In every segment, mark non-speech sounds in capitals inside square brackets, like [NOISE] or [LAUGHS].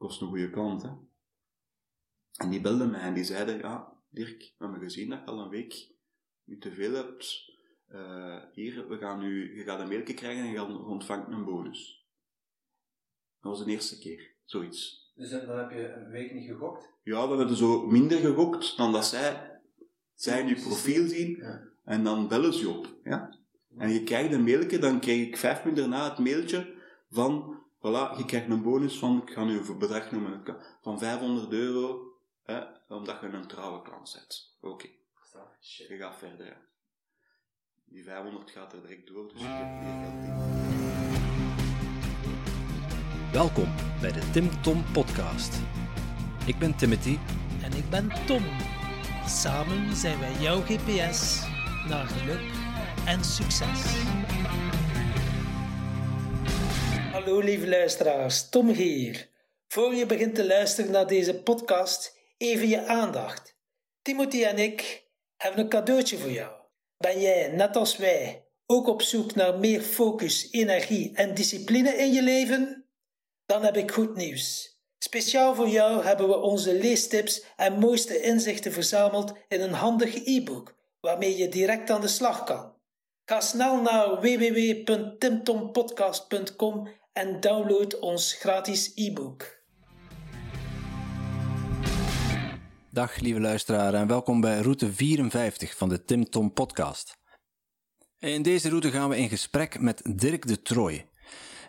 kost een goede klant, hè. En die belden mij en die zeiden, ja, Dirk, we hebben gezien dat je al een week niet te veel hebt. Uh, hier, we gaan nu, je gaat een mailje krijgen en je ontvangt een bonus. Dat was de eerste keer, zoiets. Dus dan heb je een week niet gegokt? Ja, we hebben zo minder gegokt dan dat zij, zij je profiel zien ja. en dan bellen ze je op. Ja? En je krijgt een mailje, dan krijg ik vijf minuten daarna het mailtje van, voilà, je krijgt een bonus van, ik ga nu een bedrag noemen, van 500 euro, hè, omdat je een trouwe klant bent. Oké. Okay. Je gaat verder. Die 500 gaat er direct door, dus je hebt meer geld in. Welkom bij de Tim Tom Podcast. Ik ben Timothy. En ik ben Tom. Samen zijn wij jouw GPS naar geluk en succes. Hallo lieve luisteraars, Tom hier. Voor je begint te luisteren naar deze podcast, even je aandacht. Timothy en ik hebben een cadeautje voor jou. Ben jij, net als wij, ook op zoek naar meer focus, energie en discipline in je leven? Dan heb ik goed nieuws. Speciaal voor jou hebben we onze leestips en mooiste inzichten verzameld in een handig e-book waarmee je direct aan de slag kan. Ga snel naar www.timtompodcast.com en download ons gratis e-book. Dag lieve luisteraar en welkom bij route 54 van de Tim Tom podcast. In deze route gaan we in gesprek met Dirk de Trooi.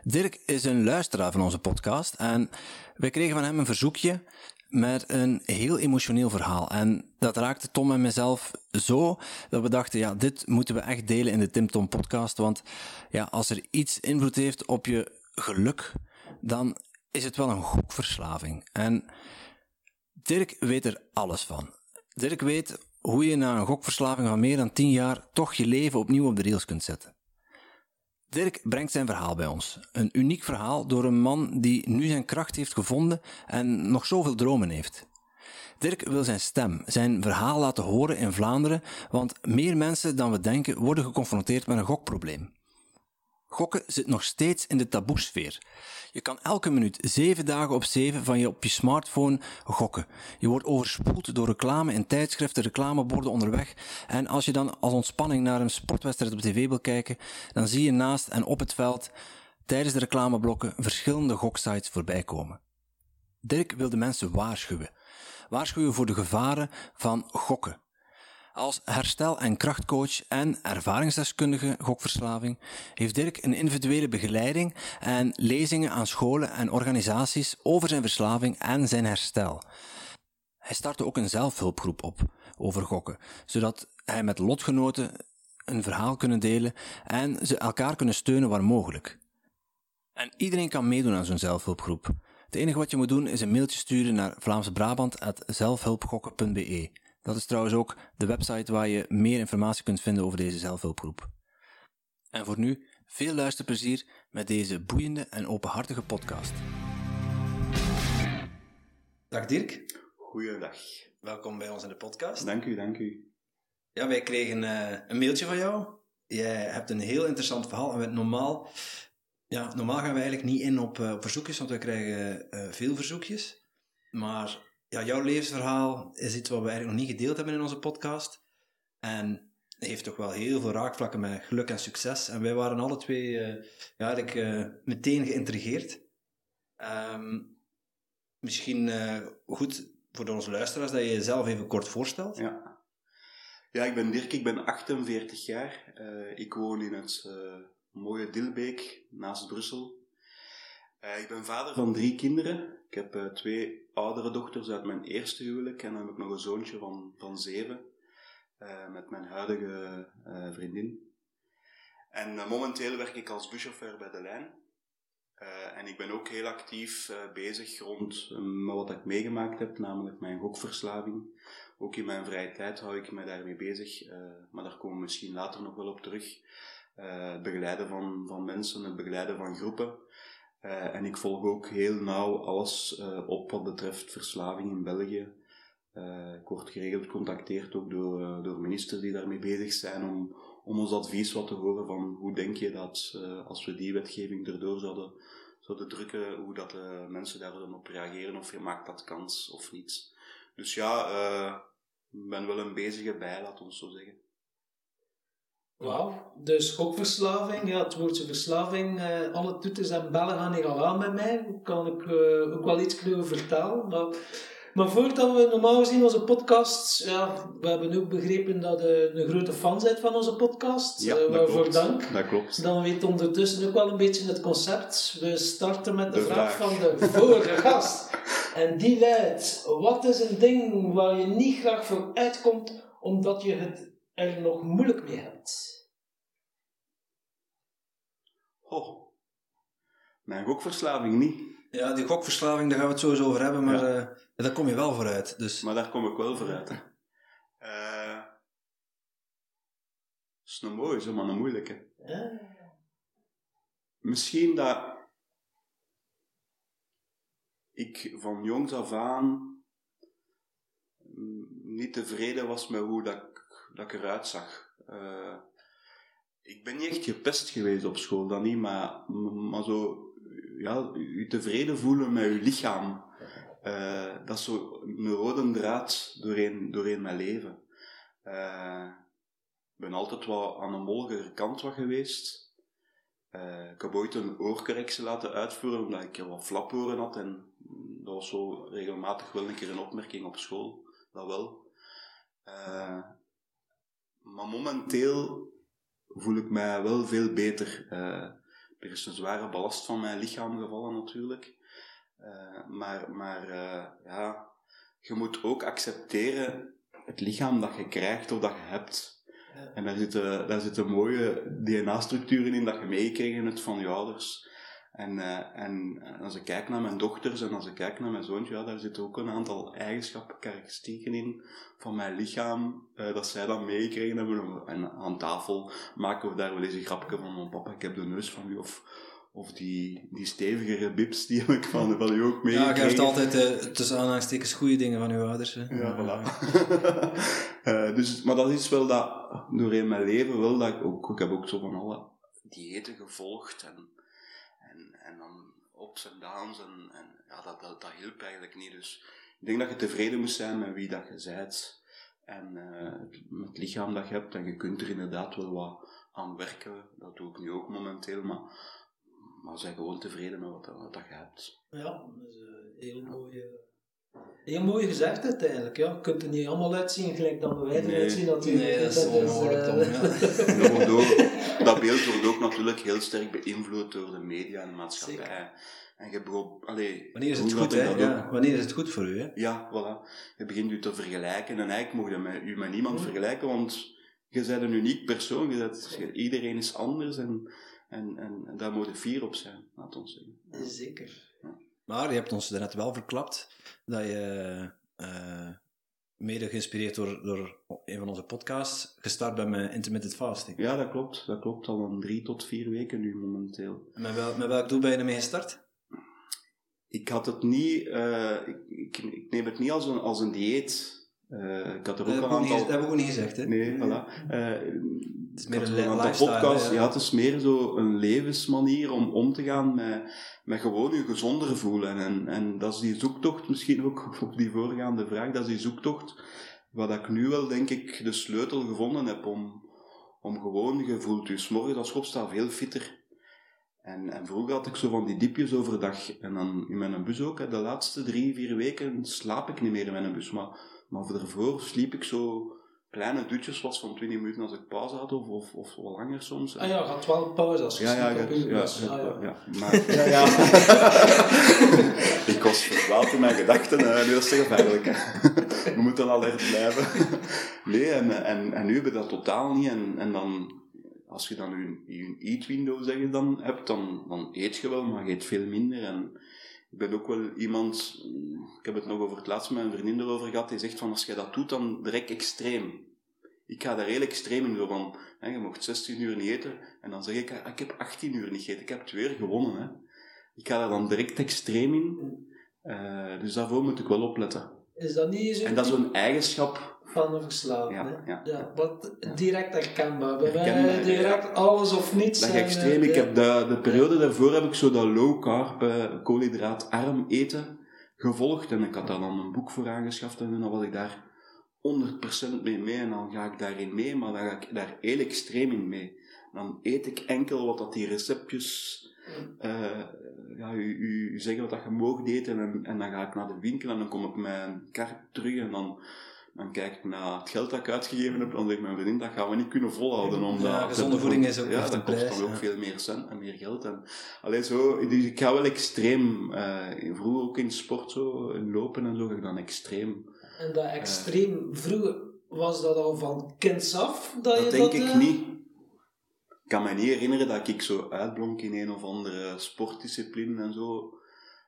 Dirk is een luisteraar van onze podcast en wij kregen van hem een verzoekje met een heel emotioneel verhaal. En dat raakte Tom en mezelf zo dat we dachten, ja, dit moeten we echt delen in de Tim Tom podcast, want ja, als er iets invloed heeft op je geluk, dan is het wel een gokverslaving. En Dirk weet er alles van. Dirk weet hoe je na een gokverslaving van meer dan 10 jaar toch je leven opnieuw op de rails kunt zetten. Dirk brengt zijn verhaal bij ons. Een uniek verhaal door een man die nu zijn kracht heeft gevonden en nog zoveel dromen heeft. Dirk wil zijn stem, zijn verhaal laten horen in Vlaanderen, want meer mensen dan we denken worden geconfronteerd met een gokprobleem. Gokken zit nog steeds in de taboesfeer. Je kan elke minuut, zeven dagen op zeven, van je op je smartphone gokken. Je wordt overspoeld door reclame in tijdschriften, reclameborden onderweg. En als je dan als ontspanning naar een sportwedstrijd op tv wil kijken, dan zie je naast en op het veld tijdens de reclameblokken verschillende goksites voorbij komen. Dirk wil de mensen waarschuwen. Waarschuwen voor de gevaren van gokken. Als herstel- en krachtcoach en ervaringsdeskundige gokverslaving heeft Dirk een individuele begeleiding en lezingen aan scholen en organisaties over zijn verslaving en zijn herstel. Hij startte ook een zelfhulpgroep op over gokken, zodat hij met lotgenoten een verhaal kunnen delen en ze elkaar kunnen steunen waar mogelijk. En iedereen kan meedoen aan zo'n zelfhulpgroep. Het enige wat je moet doen is een mailtje sturen naar vlaamsebrabant.zelfhulpgokken.be. Dat is trouwens ook de website waar je meer informatie kunt vinden over deze zelfhulpgroep. En voor nu, veel luisterplezier met deze boeiende en openhartige podcast. Dag Dirk. Goeiedag. Welkom bij ons in de podcast. Dank u, dank u. Ja, wij kregen uh, een mailtje van jou. Jij hebt een heel interessant verhaal. En normaal, ja, normaal gaan we eigenlijk niet in op, uh, op verzoekjes, want we krijgen uh, veel verzoekjes. Maar ja, jouw levensverhaal is iets wat we eigenlijk nog niet gedeeld hebben in onze podcast. En heeft toch wel heel veel raakvlakken met geluk en succes. En wij waren alle twee uh, ja, eigenlijk, uh, meteen geïntrigeerd. Um, misschien uh, goed voor onze luisteraars dat je jezelf even kort voorstelt. Ja, ja ik ben Dirk, ik ben 48 jaar. ik woon in het mooie Dilbeek, naast Brussel. Ik ben vader van drie kinderen. Ik heb uh, twee oudere dochters uit mijn eerste huwelijk en dan heb ik nog een zoontje van, van zeven uh, met mijn huidige vriendin. En momenteel werk ik als buschauffeur bij de lijn. en ik ben ook heel actief bezig rond wat ik meegemaakt heb, namelijk mijn gokverslaving. Ook in mijn vrije tijd hou ik me daarmee bezig, maar daar komen we misschien later nog wel op terug. het begeleiden van, van mensen, het begeleiden van groepen. Uh, en ik volg ook heel nauw alles uh, op wat betreft verslaving in België. Uh, ik word geregeld gecontacteerd ook door, door ministers die daarmee bezig zijn om, om ons advies wat te horen van hoe denk je dat als we die wetgeving erdoor zouden, zo de drukken, hoe dat de mensen daar dan op reageren, of je maakt dat kans of niet. Dus ja, eh, ik ben wel een bezige bij, laat ons zo zeggen. Wauw, dus gokverslaving, ja, het woordje verslaving, eh, alle toeters en bellen gaan hier al aan met mij. Kan ik eh, ook wel iets over vertellen. Maar, maar voordat we normaal gezien onze podcast, ja, we hebben ook begrepen dat je een grote fan bent van onze podcast. Ja, eh, dat waarvoor klopt. dank. Dat klopt. Dan weet ondertussen ook wel een beetje het concept. We starten met de, De vraag, vraag. van de vorige gast. En die luidt, wat is een ding waar je niet graag voor uitkomt, omdat je het er nog moeilijk mee hebt? Oh. Mijn gokverslaving niet, Ja, die gokverslaving, daar gaan we het sowieso over hebben, maar Ja. eh, daar kom je wel vooruit. Dus maar daar kom ik wel vooruit. Hè. Eh, is een mooie, zo maar een moeilijke. Ja. Misschien dat ik van jongs af aan niet tevreden was met hoe dat ik, dat ik eruit zag. Eh, ik ben niet echt gepest geweest op school, dat niet, maar, maar zo, ja, je tevreden voelen met je lichaam. eh, dat is zo een rode draad doorheen, doorheen mijn leven. Eh, ik ben altijd wel aan de molligere kant wat geweest. Eh, ik heb ooit een oorcorrectie laten uitvoeren omdat ik wat flaporen had en dat was zo regelmatig wel een keer een opmerking op school, dat wel. Maar momenteel voel ik mij wel veel beter. Eh, er is een zware ballast van mijn lichaam gevallen natuurlijk. Eh, maar maar eh, ja, je moet ook accepteren het lichaam dat je krijgt of dat je hebt. En daar zitten, daar zitten mooie DNA-structuren in dat je hebt van je ouders. En, eh, en als ik kijk naar mijn dochters en als ik kijk naar mijn zoontje, ja, daar zitten ook een aantal eigenschappen, karakteristieken in van mijn lichaam, eh, dat zij dan meegekregen hebben. En aan tafel maken we daar wel eens een grapje van, "Oh, papa, ik heb de neus van u, of, of die, die stevigere bips, die heb ik van, van u ook ja, meegekregen. je hebt altijd eh, tussen aanhalingstekens goede dingen van je ouders. Hè. Ja, voilà. [LAUGHS] Eh, dus, maar dat is wel dat, doorheen mijn leven wel, dat ik ook, ik heb ook zo van alle diëten gevolgd en, en, dan ups en downs en, en ja, dat, dat, dat hielp eigenlijk niet. Dus ik denk dat je tevreden moet zijn met wie dat je bent en eh, het, met het lichaam dat je hebt en je kunt er inderdaad wel wat aan werken. Dat doe ik nu ook momenteel, maar, maar zijn gewoon tevreden met wat, wat dat je hebt. Ja, dat is een heel mooi, eh, heel mooi gezegd uiteindelijk. Ja. Je kunt er niet allemaal uitzien gelijk dat wij Nee. eruit zien natuurlijk. Nee, dat is onmogelijk, eh, Tom, ja. [LAUGHS] Dat, wordt ook- dat beeld wordt ook natuurlijk heel sterk beïnvloed door de media en de maatschappij. Zeker. En je begon, allee, Wanneer is het goed, hè? Ja, wanneer is het goed voor u, hè? Ja, voilà. Je begint je te vergelijken en eigenlijk mocht je met, je met niemand Mm. vergelijken, want je bent een uniek persoon. Je bent, iedereen is anders en, en, en, en daar moet je fier op zijn, laat ons zeggen. Zeker. Maar je hebt ons daarnet wel verklapt dat je, eh, mede geïnspireerd door, door een van onze podcasts, gestart bent met intermittent fasting. Ja, dat klopt. Dat klopt al een drie tot vier weken nu momenteel. En Met, wel, met welk doel ben je ermee gestart? Ik had het niet, eh, ik, ik, ik neem het niet als een, als een dieet. Eh, ik had er Dat ook een we ook niet, aantal... dat hebben we ook niet gezegd, hè? Nee, voilà. Eh, Het is meer een hè, Ja, ja. het is meer zo een levensmanier om om te gaan met, met gewoon je gezonder voelen. En, en dat is die zoektocht, misschien ook [LAUGHS] op die voorgaande vraag, dat is die zoektocht, wat ik nu wel, denk ik, de sleutel gevonden heb om, om gewoon, je voelt je 's morgens als je opstaat veel fitter. En, en vroeger had ik zo van die diepjes overdag. En dan in mijn bus ook. Hè, de laatste drie, vier weken slaap ik niet meer in mijn bus. Maar, maar voor daarvoor sliep ik zo kleine dutjes, was van 20 minuten als ik pauze had, of, of, of wat langer soms. Ah ja, gaat wel pauze als je Ja, ja, op ja, bus. ja, Ah, ja. ja. [LAUGHS] Maar, ja, ja. [LAUGHS] ik was verdwaald in mijn gedachten, eh, nu dat is hè. [LAUGHS] We moeten alert blijven. Nee, en, en, en nu heb je dat totaal niet. En, en dan, als je dan je, je eat window zeg je dan, hebt, dan, dan eet je wel, maar je eet veel minder. En ik ben ook wel iemand, ik heb het nog over het laatst met mijn vriendin erover gehad, die zegt van als je dat doet, dan direct extreem. Ik ga daar heel extreem in, zo van, hè, je mocht 16 uur niet eten, en dan zeg ik, ah, ik heb 18 uur niet gegeten, ik heb twee uur gewonnen. Hè. Ik ga daar dan direct extreem in, Eh, dus daarvoor moet ik wel opletten. Is dat niet zo? En dat is een eigenschap van een verslaving. Ja, ja. ja, wat direct herkenbaar. Bij Herkenbaar, mij direct alles of niets. Dat je extreem, eh, ik heb de, de periode daarvoor heb ik zo dat low carb, eh, koolhydraatarm eten gevolgd. En ik had daar dan een boek voor aangeschaft en dan was ik daar 100% mee mee. En dan ga ik daarin mee, maar dan ga ik daar heel extreem in mee. Dan eet ik enkel wat dat die receptjes eh, ja, u, u, u zeggen wat dat je mag eten en, en dan ga ik naar de winkel en dan kom ik met een kaart terug en dan, dan kijk ik naar het geld dat ik uitgegeven heb en dan zegt mijn vriendin, dat gaan we niet kunnen volhouden. Omdat Ja, gezonde voeding is ook ja, echt dat kost dan ook veel meer cent en meer geld. En, allee, zo, dus ik ga wel extreem, eh, vroeger ook in sport zo, in lopen en zo, ga ik dan extreem. En dat extreem vroeger, was dat al van kinds af? Dat, je Dat denk ik eh, niet. Ik kan me niet herinneren dat ik zo uitblonk in een of andere sportdiscipline en zo.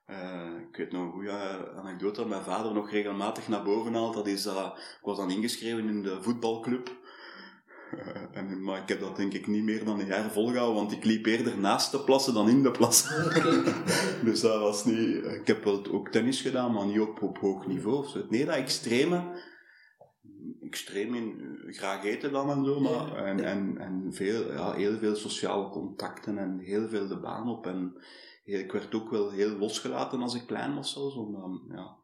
Eh, ik weet nog een goede anekdote dat mijn vader nog regelmatig naar boven haalt. Dat is dat, ik was dan ingeschreven in de voetbalclub. Eh, en, maar ik heb dat denk ik niet meer dan een jaar volgehouden, want ik liep eerder naast de plassen dan in de plassen. [LAUGHS] [LAUGHS] Dus dat was niet... Ik heb wel ook tennis gedaan, maar niet op, op hoog niveau. Nee, dat extreme... Extreem in... eh, Graag eten dan en zo, maar... En, en, en veel, ja, heel veel sociale contacten en heel veel de baan op. En ik werd ook wel heel losgelaten als ik klein was zelfs, omdat... Ja,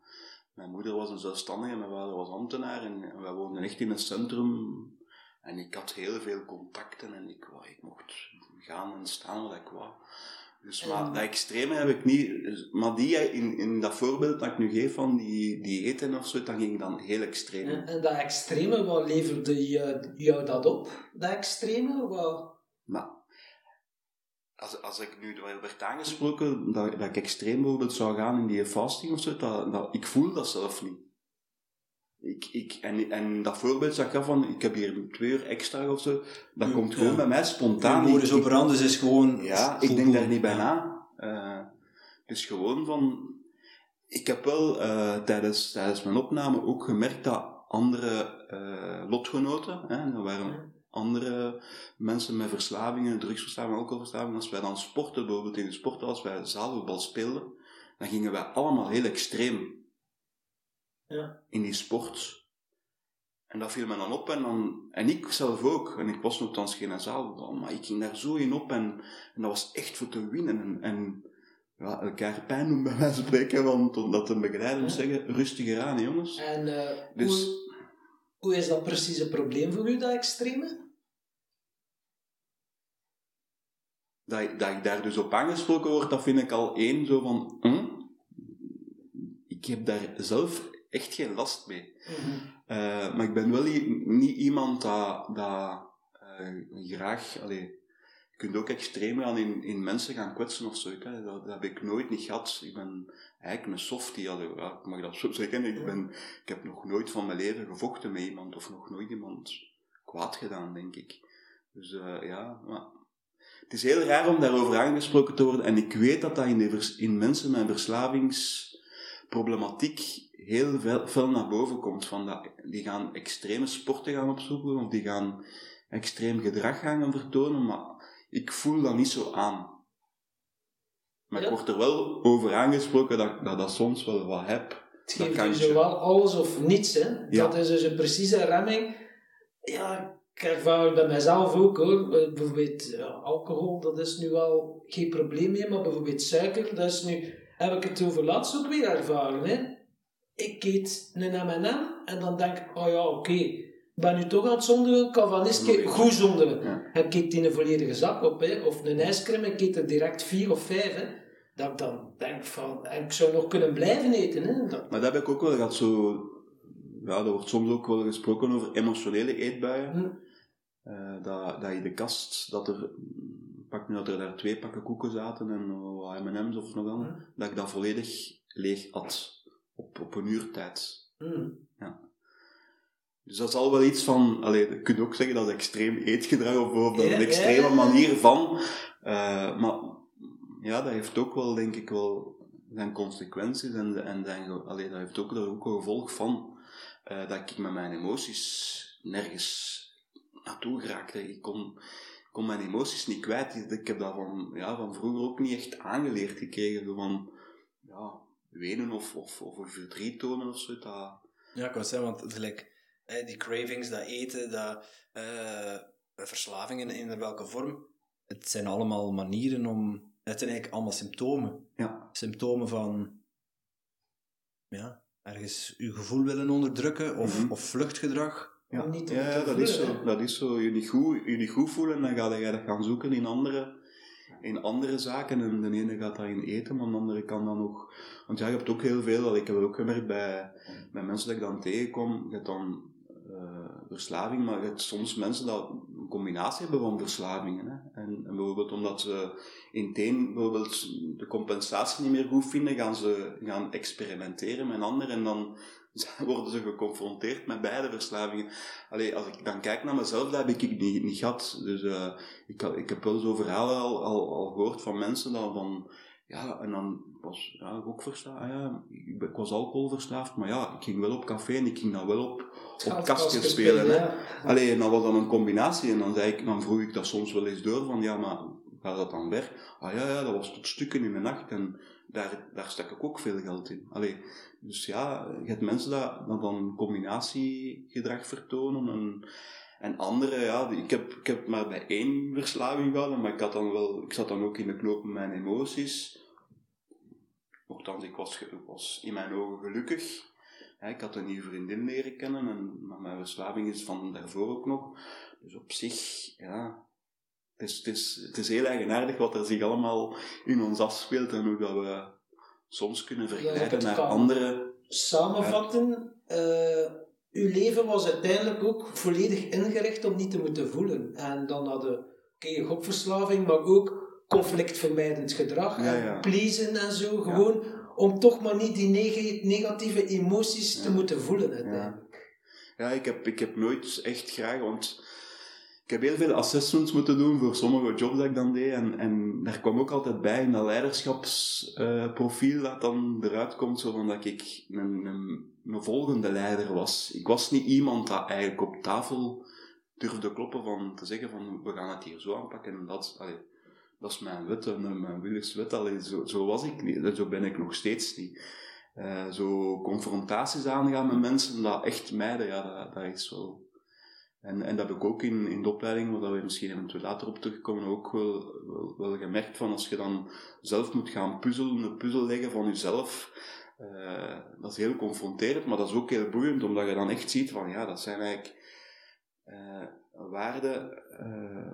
mijn moeder was een zelfstandige, mijn vader was ambtenaar en, en wij woonden echt in een centrum. En ik had heel veel contacten en ik, wou- ik mocht gaan en staan wat ik wou. Dus, maar En- dat extreme heb ik niet. dus- Maar die, in, in dat voorbeeld dat ik nu geef van die, die eten of zo, dat ging dan heel extreem. En, en dat extreme, wat leverde je, jou dat op? Dat extreme? Wat... Maar als, als ik nu er werd aangesproken dat, dat ik extreem bijvoorbeeld zou gaan in die fasting of zo, dat, dat, ik voel dat zelf niet. Ik, ik, en, en dat voorbeeld dat ik gaf van, ik heb hier twee uur extra of zo, dat Ja, komt gewoon ja. bij mij spontaan. De modus operandus is gewoon... Ja, ik denk daar niet bij na. Het is gewoon van... Ik heb wel eh, tijdens, tijdens mijn opname ook gemerkt dat andere eh, lotgenoten, hè, dat waren andere mensen met verslavingen, drugsverslavingen, alcoholverslavingen, als wij dan sporten, bijvoorbeeld in de sport, als wij zaalvoetbal speelden, dan gingen wij allemaal heel extreem Ja. in die sport. En dat viel me dan op en, dan, en ik zelf ook. En ik was nogthans geen zaalvoetbal, maar ik ging daar zo in op en, en dat was echt voor te winnen. En, en ja, elkaar pijn doen bij wijze van spreken, want omdat de begeleider moest zeggen, rustiger aan, jongens. En eh, Dus- hoe, hoe is dat precies een probleem voor u, dat extreme? dat, dat ik daar dus op aangesproken word, dat vind ik al één zo van, hm? ik heb daar zelf echt geen last mee. Eh, maar ik ben wel niet iemand dat, dat eh, graag, allee, kunt ook extreem gaan in, in mensen gaan kwetsen of zo. Hè. Dat, dat heb ik nooit niet gehad. Ik ben eigenlijk een softie, ja, ik mag dat zo [LAUGHS] zeggen. Ik, ben, ik heb nog nooit van mijn leven gevochten met iemand of nog nooit iemand kwaad gedaan, denk ik. Dus eh, ja, maar het is heel raar om daarover aangesproken te worden. En ik weet dat dat in, de vers- in mensen met verslavingsproblematiek heel veel, veel naar boven komt. Van dat, die gaan extreme sporten gaan opzoeken, of die gaan extreem gedrag gaan vertonen, maar ik voel dat niet zo aan. Maar Ja. ik word er wel over aangesproken dat dat, dat soms wel wat heb. Het Dat geeft u je. zowel alles of niets. Hè? Ja. Dat is dus een precieze remming. Ja, ik ervaar bij mezelf ook hoor. Bijvoorbeeld ja, alcohol, dat is nu wel geen probleem meer, maar bijvoorbeeld suiker, dat is nu, heb ik het over laatst ook weer ervaren. Hè? Ik eet een M&M en dan denk ik, oh ja, oké, ben nu toch aan het zonderen, kan van eens keer goed zonderen. Ja. En ik eet die een volledige zak op, hè? of een ijscream, ik eet er direct vier of vijf. Hè? Dat ik dan denk van, en ik zou nog kunnen blijven eten. Hè? Dat, Maar dat heb ik ook wel gehad, zo... Ja, er wordt soms ook wel gesproken over emotionele eetbuien. Hm. Eh, dat, dat je de kast, dat er, pak nu dat er daar twee pakken koeken zaten en wat M&M's of nog dan, Hm. dat ik dat volledig leeg at. Op, op een uur tijd. hm. Dus dat is al wel iets van, allee, je kunt ook zeggen dat is extreem eetgedrag of, of dat is een extreme manier van. Eh, maar ja, dat heeft ook wel, denk ik wel, zijn consequenties en, en zijn, allee, dat heeft ook, daar ook een gevolg van eh, dat ik met mijn emoties nergens naartoe geraakte. Ik kon, kon mijn emoties niet kwijt. Ik heb dat van, ja, van vroeger ook niet echt aangeleerd gekregen. Zo van, ja, wenen of, of, of een verdriet tonen of zo. Dat, Ja, ik wou zeggen, want het is gelijk, hè, die cravings, dat eten, dat, eh, verslavingen in welke vorm. Het zijn allemaal manieren om... Het zijn eigenlijk allemaal symptomen. Ja. Symptomen van... Ja, ergens je gevoel willen onderdrukken of, Mhm. of vluchtgedrag. Ja, Om niet te ja, dat, is zo, dat is zo. Je niet goed, je niet goed voelen, dan ga je dat gaan zoeken in andere, in andere zaken. En de ene gaat dat in eten, maar de andere kan dan nog... Want ja, je hebt ook heel veel, dat ik heb het ook gemerkt bij, bij mensen dat ik dan tegenkom, je hebt dan verslaving, maar je hebt soms mensen dat een combinatie hebben van verslavingen. Hè. En, en bijvoorbeeld omdat ze in het een bijvoorbeeld de compensatie niet meer goed vinden, gaan ze gaan experimenteren met anderen en dan [LAUGHS] worden ze geconfronteerd met beide verslavingen. Allee, als ik dan kijk naar mezelf, dat heb ik niet, niet gehad. Dus eh, ik, ik heb wel zo'n verhalen al, al, al gehoord van mensen dan van... Ja, en dan was ja, ik ook verslaafd. Ah, ja, ik, was alcoholverslaafd, maar ja, ik ging wel op café en ik ging dan wel op, op kastjes spelen. Hè. ja. Allee, en dat was dan een combinatie. En dan, zei ik, dan vroeg ik dat soms wel eens door, van ja, maar gaat dat dan weg? Ah ja, ja, dat was tot stukken in de nacht. En daar, daar stak ik ook veel geld in. Allee, dus ja, je hebt mensen dat, dat dan een combinatiegedrag vertonen. En, en andere, ja, ik heb, ik heb maar bij één verslaving gehad, maar ik, had dan wel, ik zat dan ook in de knoop met mijn emoties. Nochtans, ik was, was in mijn ogen gelukkig. Ja, ik had een nieuwe vriendin leren kennen, en, mijn verslaving is van daarvoor ook nog. Dus op zich, ja, het is, het is, het is heel eigenaardig wat er zich allemaal in ons afspeelt en hoe dat we soms kunnen vergelijken het naar kan. andere. Samenvatten, eh, uw leven was uiteindelijk ook volledig ingericht om niet te moeten voelen. En dan hadden oké, gokverslaving, maar ook conflictvermijdend gedrag, Ja, en pleasen en zo. Gewoon om toch maar niet die neg- negatieve emoties te moeten voelen uiteindelijk. Ja, ik heb, ik heb nooit echt graag, want ik heb heel veel assessments moeten doen voor sommige jobs dat ik dan deed. En, en daar kwam ook altijd bij in dat leiderschapsprofiel dat dan eruit komt, zo van dat ik een, een, een volgende leider was. Ik was niet iemand dat eigenlijk op tafel durfde kloppen van te zeggen van we gaan het hier zo aanpakken en dat, allee, dat is mijn wet mijn willerswet. Allee, zo, zo was ik niet, zo ben ik nog steeds niet. Eh, zo confrontaties aangaan met mensen, dat echt mijden, ja, dat, is wel... En, en dat heb ik ook in, in de opleiding, waar we misschien eventueel later op terugkomen, ook wel, wel, gemerkt van als je dan zelf moet gaan puzzelen, een puzzel leggen van jezelf, eh, dat is heel confronterend, maar dat is ook heel boeiend, omdat je dan echt ziet van, ja, dat zijn eigenlijk eh, waarden,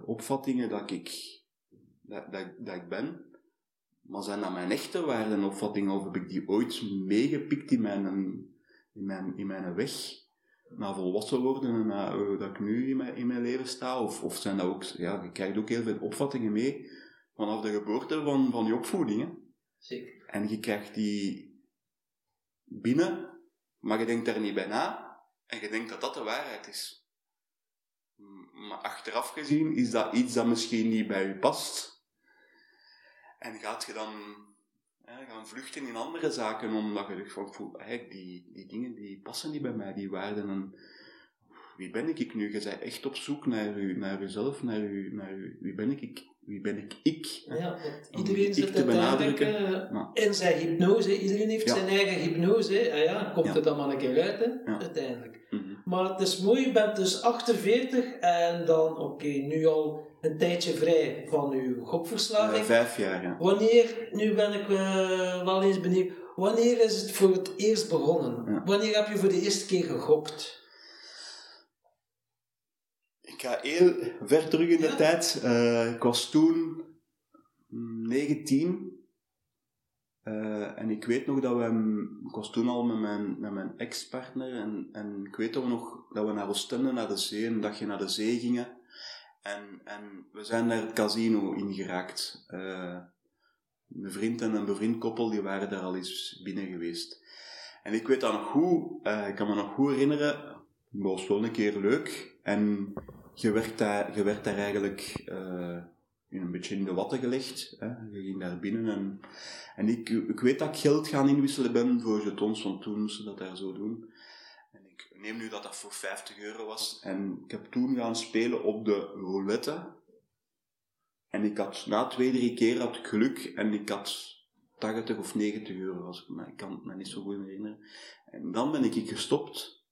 opvattingen dat ik, dat, dat, dat ik ben, maar zijn dat mijn echte waarden en opvattingen, of heb ik die ooit meegepikt in mijn, in mijn, in mijn weg? Na volwassen worden en na eh, dat ik nu in mijn, in mijn leven sta? Of, of zijn dat ook, ja, je krijgt ook heel veel opvattingen mee vanaf de geboorte van, van je opvoeding. Hè? Zeker. En je krijgt die binnen, maar je denkt daar niet bij na en je denkt dat dat de waarheid is. Maar achteraf gezien is dat iets dat misschien niet bij je past. En gaat je dan gaan vluchten in andere zaken, omdat je zegt van, voel, eigenlijk die, die dingen die passen niet bij mij, die waarden. En wie ben ik nu? Je bent echt op zoek naar, u, naar jezelf, naar, u, naar u, wie ben ik? Wie ben ik? Ik. Ja, iedereen zit te benadrukken. Ja. in zijn hypnose. Iedereen heeft Ja. zijn eigen hypnose. Ah ja, komt er dan maar een keer uit, hè? Uiteindelijk. Mhm. Maar het is mooi, je bent dus 48 en dan, oké, nu al een tijdje vrij van uw Eh, gokverslaving. vijf jaar, ja. Wanneer, nu ben ik eh, wel eens benieuwd, wanneer is het voor het eerst begonnen? Ja. Wanneer heb je voor de eerste keer gegokt? Ik ga heel ver terug in de Ja. tijd. Eh, ik was toen mm, 19. Eh, en ik weet nog dat we... mm, Ik was toen al met mijn, met mijn ex-partner. En, en ik weet we nog dat we naar Oostende, naar de zee, een dagje naar de zee gingen. En, en we zijn naar het casino ingeraakt. Eh mijn vriend en een bevriend koppel, die waren daar al eens binnen geweest. En ik weet dat nog goed, eh, ik kan me nog goed herinneren, het was wel een keer leuk. En je werd daar, werd daar eigenlijk eh, in een beetje in de watten gelegd. Hè. Je ging daar binnen en, en ik, ik weet dat ik geld gaan inwisselen ben voor jetons, want toen moesten ze dat daar zo doen. Neem nu dat dat voor 50 euro was. En ik heb toen gaan spelen op de roulette. En ik had na twee, drie keer had ik geluk en ik had 80 of 90 euro, als ik, maar ik kan het me niet zo goed herinneren. En dan ben ik gestopt.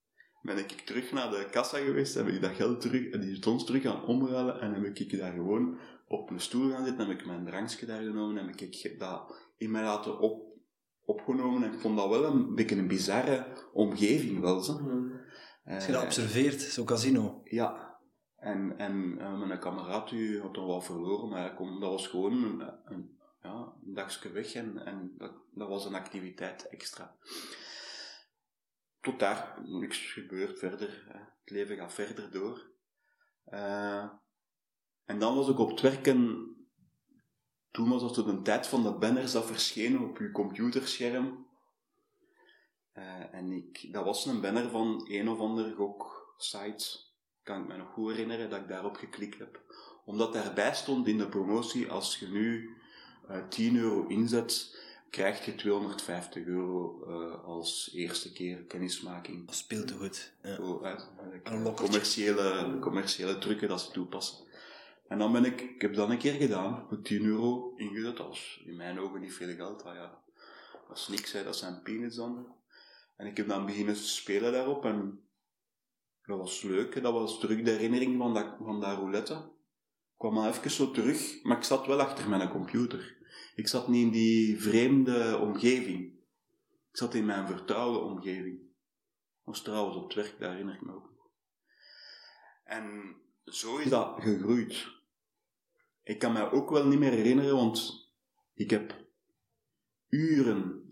ben ik terug naar de kassa geweest, heb ik dat geld terug, en die jetons terug gaan omruilen, en heb ik daar gewoon op een stoel gaan zitten, heb ik mijn drankje daar genomen, en heb ik dat in mij laten op, opgenomen, en ik vond dat wel een beetje een bizarre omgeving wel, zo. Als je dat observeert, zo'n casino. Ja. En, en uh, mijn kameraad die had dan wel verloren, maar dat was gewoon een, een, ja, een dagje weg en, en dat, dat was een activiteit extra. Tot daar niks gebeurt verder. Hè. Het leven gaat verder door. Uh, en dan was ik op het werken. Toen was het de tijd van de banners dat verschenen op je computerscherm. Uh, en ik, dat was een banner van een of ander gok-site. Kan ik me nog goed herinneren dat ik daarop geklikt heb. Omdat daarbij stond in de promotie, als je nu uh, 10 euro inzet, krijg je 250 euro uh, als eerste keer kennismaking. Dat speelt te goed. Ja. Zo, uh, commerciële, commerciële trucken dat ze toepassen. En dan ben ik, ik heb dat een keer gedaan, voor 10 euro ingezet, dat was in mijn ogen niet veel geld, ja, dat is niks, hè, dat zijn peanuts dan. En ik heb dan beginnen spelen daarop en dat was leuk, dat was terug de herinnering van dat, van dat roulette. Ik kwam al even zo terug, maar ik zat wel achter mijn computer. Ik zat niet in die vreemde omgeving. Ik zat in mijn vertrouwde omgeving. Dat was trouwens op het werk, daar herinner ik me ook. En zo is dat gegroeid. Ik kan me ook wel niet meer herinneren, want ik heb uren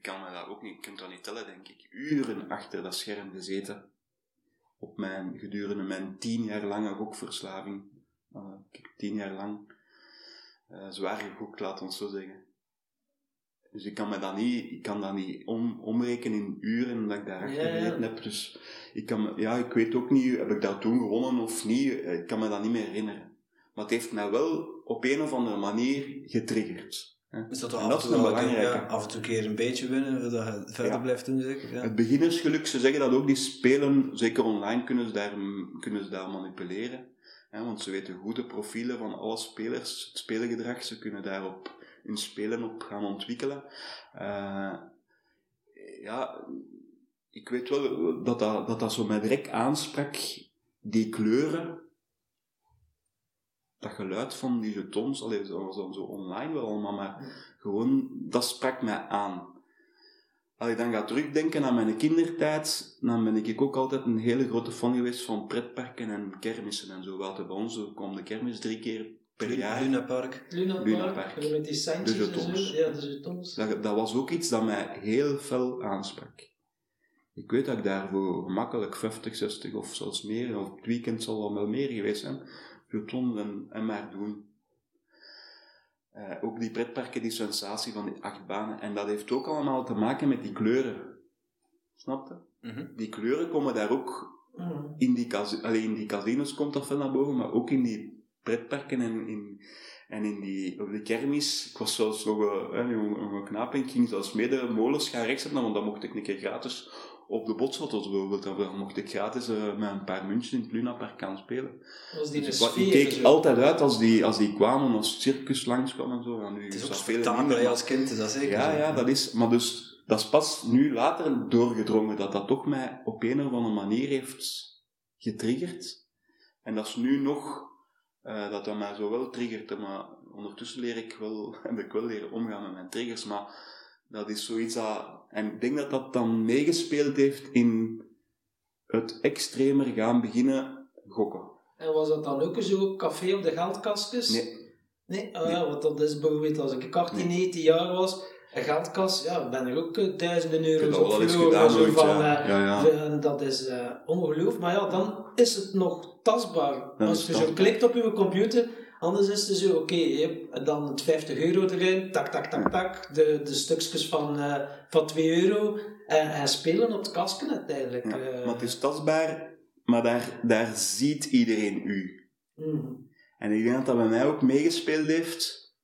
kan me dat ook niet, ik kan dat niet tellen, denk ik, uren achter dat scherm gezeten. Op mijn, gedurende mijn tien jaar lange gokverslaving. Uh, tien jaar lang uh, zwaar gegokt, laat ons zo zeggen. Dus ik kan me dat niet, ik kan dat niet om, omrekenen in uren dat ik daar achter ja, heb. Dus ik kan, ja, ik weet ook niet, heb ik dat toen gewonnen of niet, ik kan me dat niet meer herinneren. Maar het heeft mij wel op een of andere manier getriggerd. Is dat, wel af, en toe ja, af en toe een keer een beetje winnen, dat je verder ja. blijft doen, zeker? Ja. Het beginnersgeluk, ze zeggen dat ook, die spelen, zeker online kunnen ze daar, kunnen ze daar manipuleren. Hè, want ze weten goed de profielen van alle spelers, het speelgedrag, ze kunnen daarop hun spelen op gaan ontwikkelen. Uh, ja, ik weet wel dat dat, dat, dat zo mij direct aansprak, die kleuren, dat geluid van die jetons, allee, dat was dan zo online wel allemaal, maar gewoon, dat sprak mij aan. Als ik dan ga terugdenken aan mijn kindertijd, dan ben ik ook altijd een hele grote fan geweest van pretparken en kermissen en zo. Wat bij ons kwam de kermis drie keer per jaar. Luna Park. Luna, Luna Park. Met die de jetons. Ja, de jetons. Dat, dat was ook iets dat mij heel fel aansprak. Ik weet dat ik daarvoor gemakkelijk 50, 60 of zelfs meer, of het weekend zal wel meer geweest zijn, Pluton en, en maar doen. Uh, ook die pretparken, die sensatie van die acht banen. En dat heeft ook allemaal te maken met die kleuren. Snap je? Mm -hmm. Die kleuren komen daar ook in die, alleen in die casinos komt dat veel naar boven, maar ook in die pretparken en in, en in die, op de kermis. Ik was zelfs nog een, een knaap en ik ging zelfs mee de molens gaan rechtzetten, want dan mocht ik een keer gratis op de botsfoto's bijvoorbeeld, dan mocht ik gratis uh, met een paar muntjes in het Lunapark gaan spelen. Was die dus ik keek altijd uit als die, als die kwamen, als het circus langskwam en zo. Ja, nu het is ook spektakel als kind, dat zeker. Ja, ja, dat is, maar dus, dat is pas nu later doorgedrongen dat dat toch mij op een of andere manier heeft getriggerd. En dat is nu nog, uh, dat dat mij zo wel triggert, maar ondertussen leer ik wel, [LAUGHS] heb ik wel leren omgaan met mijn triggers, maar dat is zoiets dat... En ik denk dat dat dan meegespeeld heeft in het extremer gaan beginnen gokken. En was dat dan ook zo café op de geldkastjes? Nee. Nee? Oh, ja, want dat is bijvoorbeeld als ik 18, 19 jaar was, een geldkas, ja, ben ik ook uh, duizenden euro's op verloren. Zo van, ja. Uh, ja, ja. dat is uh, ongelooflijk. Maar ja, dan is het nog tastbaar. als je zo klikt op je computer, Anders is het zo, oké, okay, dan het 50 euro erin, tak, tak, tak, tak, de, de stukjes van, uh, van 2 euro en, en spelen op het kasken uiteindelijk. Ja, uh, maar het is tastbaar, maar daar, daar ziet iedereen u. Mm. En ik denk dat dat bij mij ook meegespeeld heeft,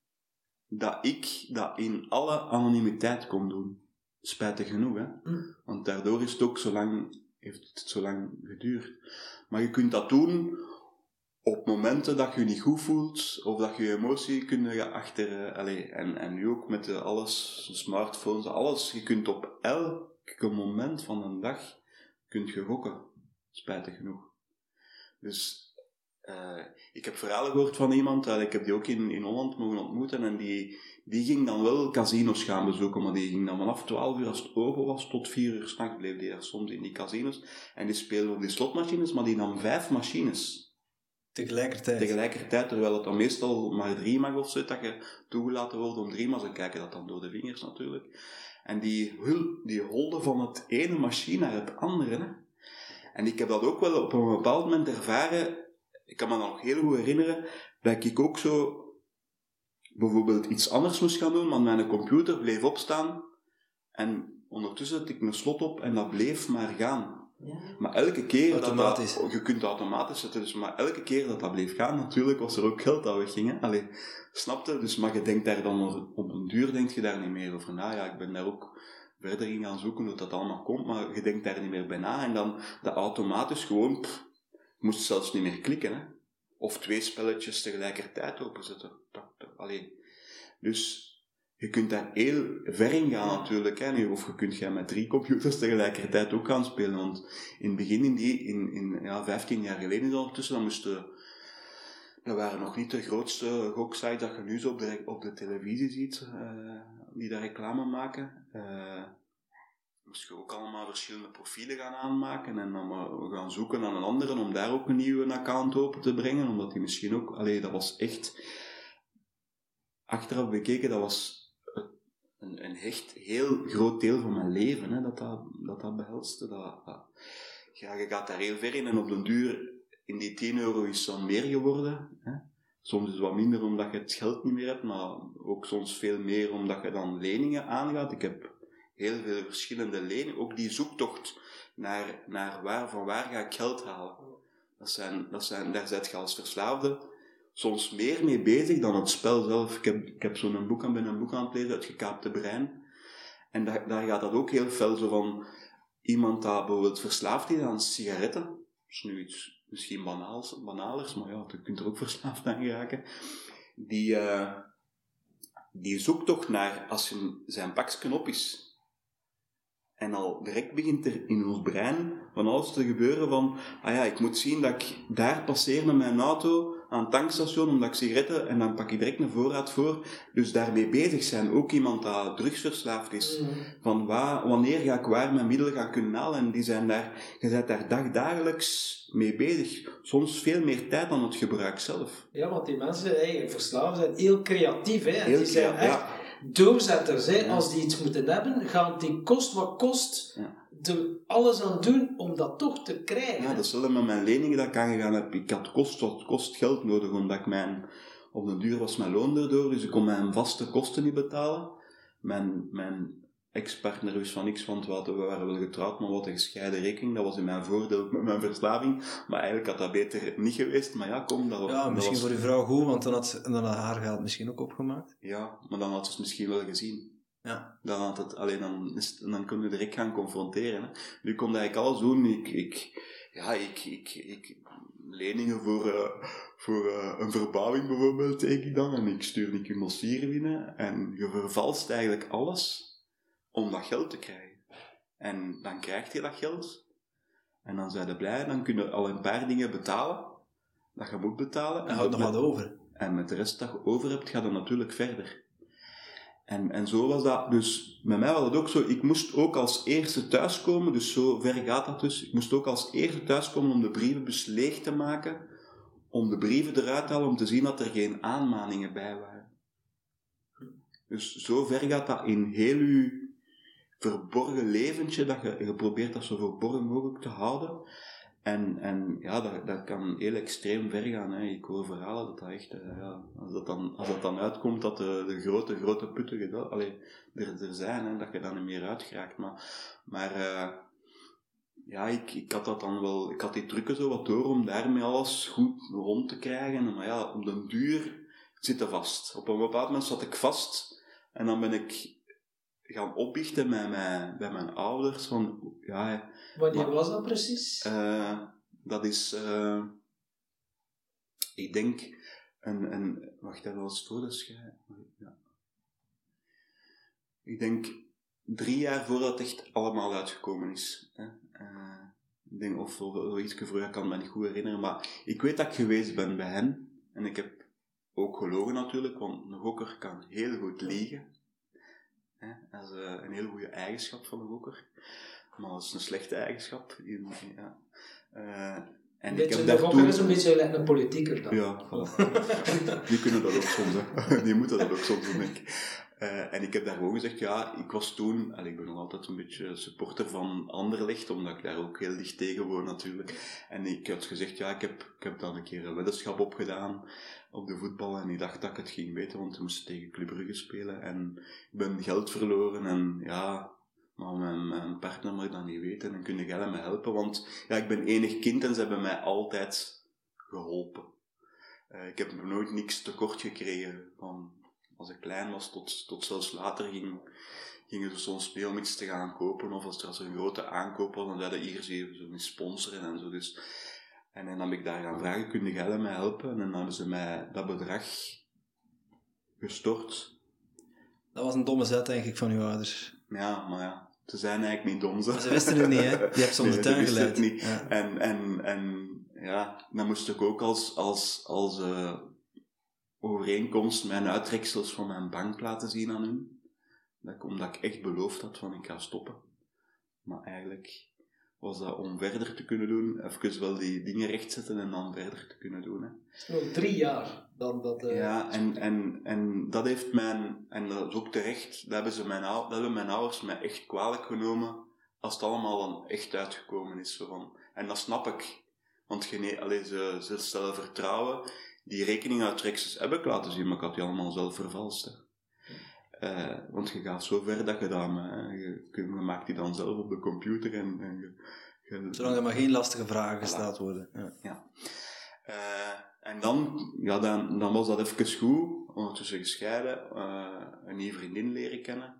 dat ik dat in alle anonimiteit kon doen. Spijtig genoeg, hè. Mm. Want daardoor is het ook zo lang, heeft het zo lang geduurd. Maar je kunt dat doen op momenten dat je je niet goed voelt, of dat je je emotie kunt achter, uh, allez, en, en nu ook met de alles, smartphones, alles, je kunt op elk moment van een dag kunt je gokken. Spijtig genoeg. Dus eh, ik heb verhalen gehoord van iemand, uh, ik heb die ook in, in Holland mogen ontmoeten, en die, die ging dan wel casinos gaan bezoeken, maar die ging dan vanaf 12 uur als het open was tot 4 uur s'nachts bleef die daar soms in die casinos. En die speelde op die slotmachines, maar die nam vijf machines. Tegelijkertijd. Tegelijkertijd, terwijl het dan meestal maar drie mag of zo, dat je toegelaten wordt om drie, maar ze kijken dat dan door de vingers natuurlijk. En die, die holde van het ene machine naar het andere. Hè. En ik heb dat ook wel op een bepaald moment ervaren. Ik kan me nog heel goed herinneren dat ik ook zo bijvoorbeeld iets anders moest gaan doen, maar mijn computer bleef opstaan en ondertussen tik ik een slot op en dat bleef maar gaan. Ja. Maar elke keer automatisch. dat dat, je kunt automatisch zetten, dus maar elke keer dat dat bleef gaan, natuurlijk was er ook geld dat wegging. Allee, snapte? Dus, maar je denkt daar dan op een duur denk je daar niet meer over na. Ja, ik ben daar ook verder in gaan zoeken hoe dat allemaal komt, maar je denkt daar niet meer bij na. En dan dat automatisch gewoon, pff, je moest zelfs niet meer klikken. Hè. Of twee spelletjes tegelijkertijd openzetten. Alleen. Dus je kunt daar heel ver in gaan natuurlijk. Hè. Of je kunt gaan met drie computers tegelijkertijd ook gaan spelen. Want in het begin, in, die, in, in ja, 15 jaar geleden ondertussen, dan moesten dat waren nog niet de grootste goksites dat je nu zo op de, op de televisie ziet, uh, die daar reclame maken. Uh, moest je ook allemaal verschillende profielen gaan aanmaken en dan we gaan zoeken naar een andere om daar ook een nieuwe account open te brengen, omdat die misschien ook, allee, dat was echt, achteraf bekeken, dat was een, een heel groot deel van mijn leven, hè, dat, dat, dat, dat je gaat daar heel ver in en op den duur, in die 10 euro is dan meer geworden. Hè. Soms is het wat minder omdat je het geld niet meer hebt, maar ook soms veel meer omdat je dan leningen aangaat. Ik heb heel veel verschillende leningen, ook die zoektocht naar, naar waar, van waar ga ik geld halen. Dat zijn, dat zijn, daar zit je als verslaafde soms meer mee bezig dan het spel zelf. Ik heb, ik heb zo'n boek aan, ben een boek aan het lezen, Het Gekaapte Brein. En daar, daar gaat dat ook heel fel zo van iemand dat bijvoorbeeld verslaafd is aan sigaretten. Dat is nu iets misschien banaals, banalers, maar ja, je kunt er ook [LAUGHS] verslaafd aan geraken. Die, uh, die zoekt toch naar, als je zijn pakje op is, en al direct begint er in ons brein van alles te gebeuren van, ah ja, ik moet zien dat ik daar passeer met mijn auto aan het tankstation omdat ik sigaretten en dan pak ik direct een voorraad voor. Dus daarmee bezig zijn. Ook iemand dat drugsverslaafd is. Mm. Van waar, wanneer ga ik waar mijn middelen gaan kunnen halen? En die zijn daar, je bent daar dagdagelijks mee bezig. Soms veel meer tijd dan het gebruik zelf. Ja, want die mensen, hey, verslaafd zijn heel creatief. Hè? Heel die zijn echt doorzetters. Hè? Als die iets moeten hebben, gaan die kost wat kost er alles aan doen om dat toch te krijgen. Ja, datzelfde met mijn leningen dat ik aangegaan heb. Ik had kost wat kost geld nodig, omdat ik mijn, op de duur was mijn loon erdoor, dus ik kon mijn vaste kosten niet betalen. Mijn, mijn ex-partner wist van niks, want we waren wel getrouwd, maar wat een gescheiden rekening. Dat was in mijn voordeel met mijn verslaving. Maar eigenlijk had dat beter niet geweest. Maar ja, kom, dat Ja, misschien was... voor uw vrouw goed, want dan had, dan had haar geld misschien ook opgemaakt. Ja, maar dan had ze het misschien wel gezien. Ja. Dan, had het, alleen dan, is, dan kun je direct gaan confronteren. Hè. Nu kon eigenlijk alles doen. Ik, ik, ja, ik, ik, ik, leningen voor, uh, voor uh, een verbouwing bijvoorbeeld teken ik dan. En ik stuur die dossier binnen. En je vervalst eigenlijk alles om dat geld te krijgen. En dan krijg je dat geld. En dan zijn je blij. Dan kun je al een paar dingen betalen. Dat je moet betalen. En houdt nog wat over. En met de rest dat je over hebt, ga je natuurlijk verder. En, en zo was dat. Dus met mij was het ook zo. Ik moest ook als eerste thuiskomen. Dus zo ver gaat dat dus. Ik moest ook als eerste thuiskomen om de brievenbus leeg te maken. Om de brieven eruit te halen om te zien dat er geen aanmaningen bij waren. Dus zo ver gaat dat in heel uw verborgen leventje. Dat je, probeert dat zo verborgen mogelijk te houden. En, en ja, dat, dat kan heel extreem ver gaan. Hè. Ik hoor verhalen dat dat echt, uh, ja, als, dat dan, als dat dan uitkomt dat de, de grote, grote putten allee, er, er zijn, hè, dat je dan niet meer uitgeraakt. Maar, maar uh, ja, ik, ik had dat dan wel, ik had die trucken zo wat door om daarmee alles goed rond te krijgen. Maar ja, op den duur zit er vast. Op een bepaald moment zat ik vast en dan ben ik gaan opbiechten bij mijn, bij mijn ouders. Van, ja, Wanneer maar, was dat precies? Uh, dat is, uh, ik denk, een, een wacht, dat was voor de schijn. Ja. Ik denk drie jaar voordat het echt allemaal uitgekomen is. Hè. Uh, Ik denk, of zo iets vroeger, ik kan me niet goed herinneren. Maar ik weet dat ik geweest ben bij hen. En ik heb ook gelogen natuurlijk, want een gokker kan heel goed liegen. Dat is eh, een heel goede eigenschap van een gokker. Maar dat is een slechte eigenschap. Ja. Eh, en ik Beetje, heb de toen... is een beetje een politieker dan. Ja, voilà. [LAUGHS] Die kunnen dat ook soms, hè. [LAUGHS] Die moeten dat ook soms doen, denk ik. Eh, en ik heb daar gewoon gezegd, ja, ik was toen, en ik ben nog altijd een beetje supporter van Anderlecht, omdat ik daar ook heel dicht tegen woon natuurlijk. En ik had gezegd, ja, ik heb, ik heb dan een keer een weddenschap opgedaan op de voetbal en ik dacht dat ik het ging weten, want we moesten tegen Club Brugge spelen en ik ben geld verloren en ja, maar mijn, mijn partner mag dat niet weten en kun jij me helpen, want ja, ik ben enig kind en ze hebben mij altijd geholpen. Eh, ik heb nooit niks tekort gekregen. Van als ik klein was tot, tot zelfs later ging, gingen ze soms mee om iets te gaan kopen. Of als er als een grote aankoop was, dan zeiden hier ze even zo sponsoren en zo. Dus, en dan heb ik daar gaan vragen, kun jij mij helpen? En dan hebben ze mij dat bedrag gestort. Dat was een domme zet, denk ik, van uw ouders. Ja, maar ja, ze zijn eigenlijk niet dom. Maar ze wisten het niet, hè? Je hebt ze om [LAUGHS] Nee, de ze tuin wisten geleid. het niet. Ja. En, en, en ja, dan moest ik ook als, als, als eh, overeenkomst mijn uittreksels van mijn bank laten zien aan hun. Dat ik, omdat ik echt beloofd had van ik ga stoppen. Maar eigenlijk was dat om verder te kunnen doen, even wel die dingen rechtzetten en dan verder te kunnen doen. Hè. Nog drie jaar dan dat... eh, Ja, en, en, en dat heeft mijn, en dat is ook terecht, dat hebben, ze mijn, dat hebben mijn ouders mij echt kwalijk genomen als het allemaal dan echt uitgekomen is. Zo van, en dat snap ik. Want gene, allee, ze, ze stellen vertrouwen. Die rekeninguittreksels heb ik laten zien, maar ik had die allemaal zelf vervalst. Hè. Eh, want je gaat zo ver dat je dat, hè, je, je maakt die dan zelf op de computer en, en je, je- Zolang er maar geen lastige vragen gesteld worden. Ja. eh, en dan, ja, dan, dan was dat even goed. Ondertussen gescheiden. eh, een nieuwe vriendin leren kennen.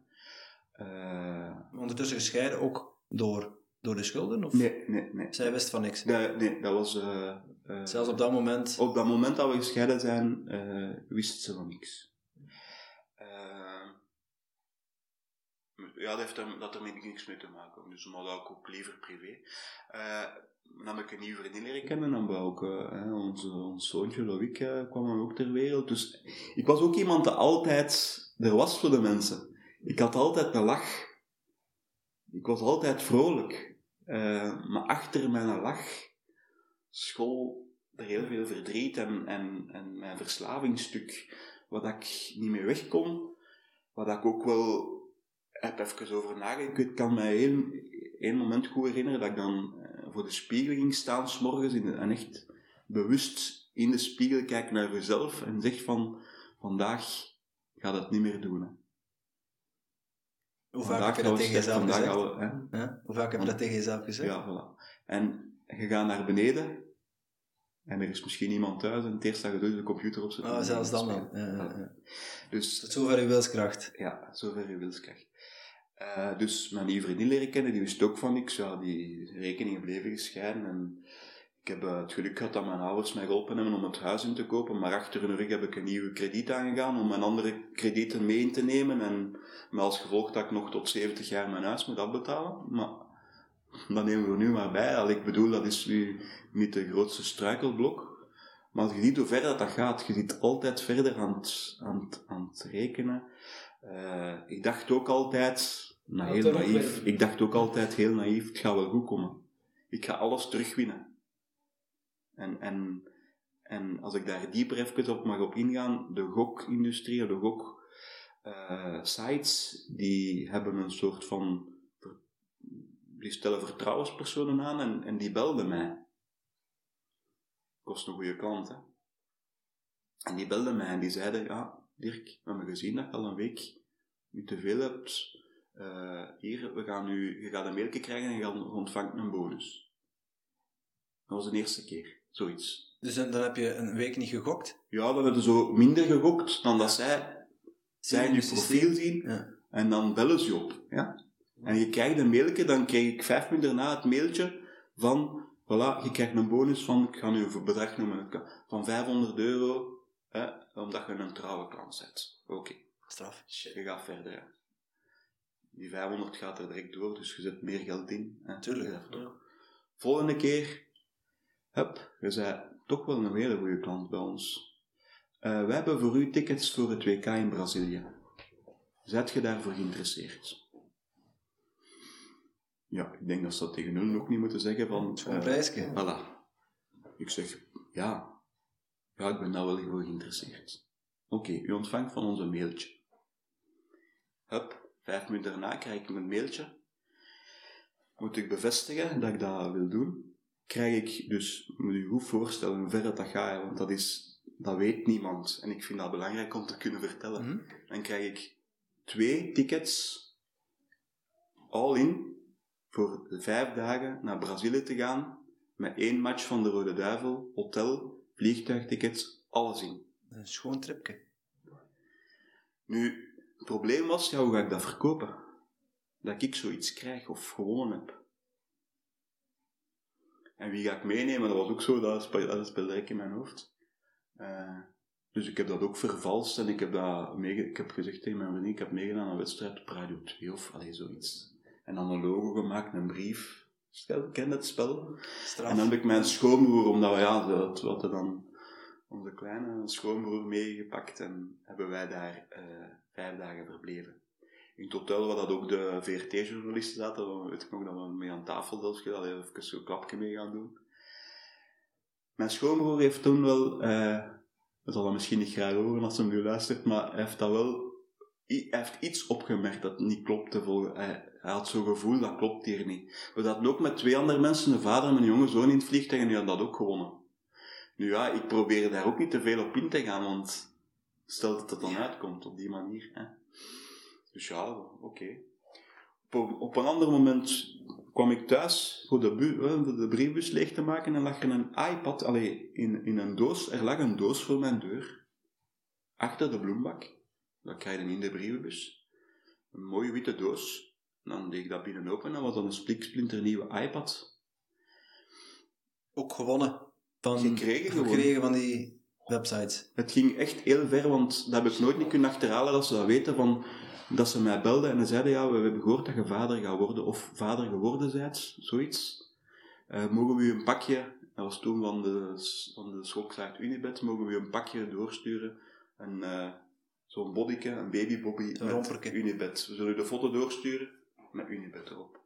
Eh, Ondertussen gescheiden ook door, door de schulden? Of? nee, nee, nee. Zij wist van niks. Nee, dat was... eh, eh, Zelfs op dat moment. op dat moment dat we gescheiden zijn, eh, wist ze van niks. Ja, dat heeft er, dat ermee niks mee te maken. Dus maar dat ook liever privé. Eh, dan heb ik een nieuwe vriendin leren kennen. Dan wou ook eh, hè, onze, ons zoontje Loïc eh, kwam ook ter wereld. Dus ik was ook iemand die altijd er was voor de mensen. Ik had altijd een lach. Ik was altijd vrolijk. Eh, maar achter mijn lach school er heel veel verdriet en, en, en mijn verslavingsstuk, wat ik niet meer weg kon, wat ik ook wel heb even over nagedacht. Ik kan mij één, één moment goed herinneren dat ik dan eh, voor de spiegel ging staan, s'morgens, en echt bewust in de spiegel kijk naar jezelf en zeg van, vandaag gaat het niet meer doen. Hè. Hoe vaak Vandaag heb je dat tegen jezelf gezegd? we- hè. Ja? Hoe vaak heb je dat tegen jezelf gezegd? Ja, voilà. En je gaat naar beneden en er is misschien iemand thuis en het eerste dat je doet is de computer opzetten. Oh, en zelfs dan. Ja, ja, ja. Dus Tot zover uw wilskracht. ja, zover je wilskracht. Eh dus mijn nieuwe vriendin leren kennen, die wist ook van niks. Ja, die rekeningen bleven gescheiden. En ik heb eh, het geluk gehad dat mijn ouders mij geholpen hebben om het huis in te kopen. Maar achter hun rug heb ik een nieuwe krediet aangegaan om mijn andere kredieten mee in te nemen. En met als gevolg dat ik nog tot 70 jaar mijn huis moet afbetalen. Maar dat nemen we nu maar bij. Al, ik bedoel, dat is nu niet de grootste struikelblok. Maar je ziet hoe ver dat, dat gaat. Je zit altijd verder aan aan aan het rekenen. Eh, ik dacht ook altijd, Dat heel naïef, ik dacht ook altijd heel naïef, het gaat wel goed komen. Ik ga alles terugwinnen. En, en, en als ik daar dieper even op mag op ingaan, de gokindustrie, de gok eh, sites, die hebben een soort van, die stellen vertrouwenspersonen aan en, en die belden mij. Was een goede klant, hè. En die belden mij en die zeiden, ja, Dirk, we hebben gezien dat je al een week niet te veel hebt. Eh, hier, we gaan nu, je gaat een mailje krijgen en je gaat- ontvangt een bonus. Dat was de eerste keer, zoiets. Dus dan dan heb je een week niet gegokt. Ja, dan hebben zo minder gegokt dan dat zij, zij je profiel zien Ja. en dan bellen ze je op. Ja? En je krijgt een mailje, dan kreeg ik vijf minuten daarna het mailtje van, voilà, je krijgt een bonus van, ik ga nu een bedrag noemen, van 500 euro, hè, omdat je een trouwe klant bent. Oké, Straf. je gaat verder. Hè. Die 500 gaat er direct door, dus je zet meer geld in. Hè. Tuurlijk. Ja, volgende keer, hup, je zei toch wel een hele goede klant bij ons. Uh, we hebben voor u tickets voor het WK in Brazilië. Zet je daarvoor geïnteresseerd? Ja, ik denk dat ze dat tegen hun ook niet moeten zeggen van... Zo'n uh, prijsje. Voilà. Ik zeg, ja, ja, ik ben daar wel voor geïnteresseerd. Oké, u ontvangt van ons een mailtje. Hup, vijf minuten daarna krijg ik een mailtje. Moet ik bevestigen dat ik dat wil doen? Krijg ik dus, moet je goed voorstellen hoe ver dat, dat gaat, want dat is, dat weet niemand. En ik vind dat belangrijk om te kunnen vertellen. Mhm. Dan krijg ik twee tickets, all in, voor vijf dagen naar Brazilië te gaan, met één match van de Rode Duivel, hotel, vliegtuigtickets, alles in. Een schoon tripje. Nu, het probleem was, ja, hoe ga ik dat verkopen? Dat ik zoiets krijg of gewonnen heb. En wie ga ik meenemen? Dat was ook zo, dat speelde, dat speelde direct in mijn hoofd. Uh, dus ik heb dat ook vervalst en ik heb, dat ik heb gezegd tegen mijn vriendin, ik heb meegedaan aan een wedstrijd op Radio 2 of allee, zoiets. En dan een logo gemaakt, een brief. Stel, ken dat spel? Straf. En dan heb ik mijn schoonbroer, omdat we, ja, dat, we hadden dan onze kleine schoonbroer meegepakt en hebben wij daar uh, vijf dagen verbleven. In totaal was dat ook de VRT-journalisten zaten, dan weet ik nog dat we mee aan tafel zelfs hadden, even zo'n klapje mee gaan doen. Mijn schoonbroer heeft toen wel, uh, dat zal dat misschien niet graag horen als hij nu luistert, maar hij heeft dat wel, hij heeft iets opgemerkt dat niet klopte. Hij, hij had zo'n gevoel, dat klopt hier niet. We hadden ook met twee andere mensen, een vader en mijn jonge zoon in het vliegtuig, en die hadden dat ook gewonnen. Nu ja, ik probeer daar ook niet te veel op in te gaan, want stel dat het dan uitkomt op die manier. Hè. Dus ja, oké. Okay. Op, op, een ander moment kwam ik thuis voor de, bu- de briefbus leeg te maken en lag er een iPad, allee, in, in een doos, er lag een doos voor mijn deur. Achter de bloembak. Dat krijg je in de brievenbus. Een mooie witte doos. Dan deed ik dat binnen open en dat was dan een spliksplinter nieuwe iPad. Ook gewonnen. Van, Gekregen gewoon. gekregen van die websites. Het ging echt heel ver, want dat heb ik nooit niet kunnen achterhalen dat ze dat weten van dat ze mij belden en zeiden, ja, we hebben gehoord dat je vader gaat worden, of vader geworden zijt, zoiets. Uh, mogen we u een pakje, dat was toen van de, van de schoolsite Unibed, mogen we u een pakje doorsturen, een, uh, zo'n bodyke, een babybobby Een met. Unibed. We zullen u de foto doorsturen met Unibed erop.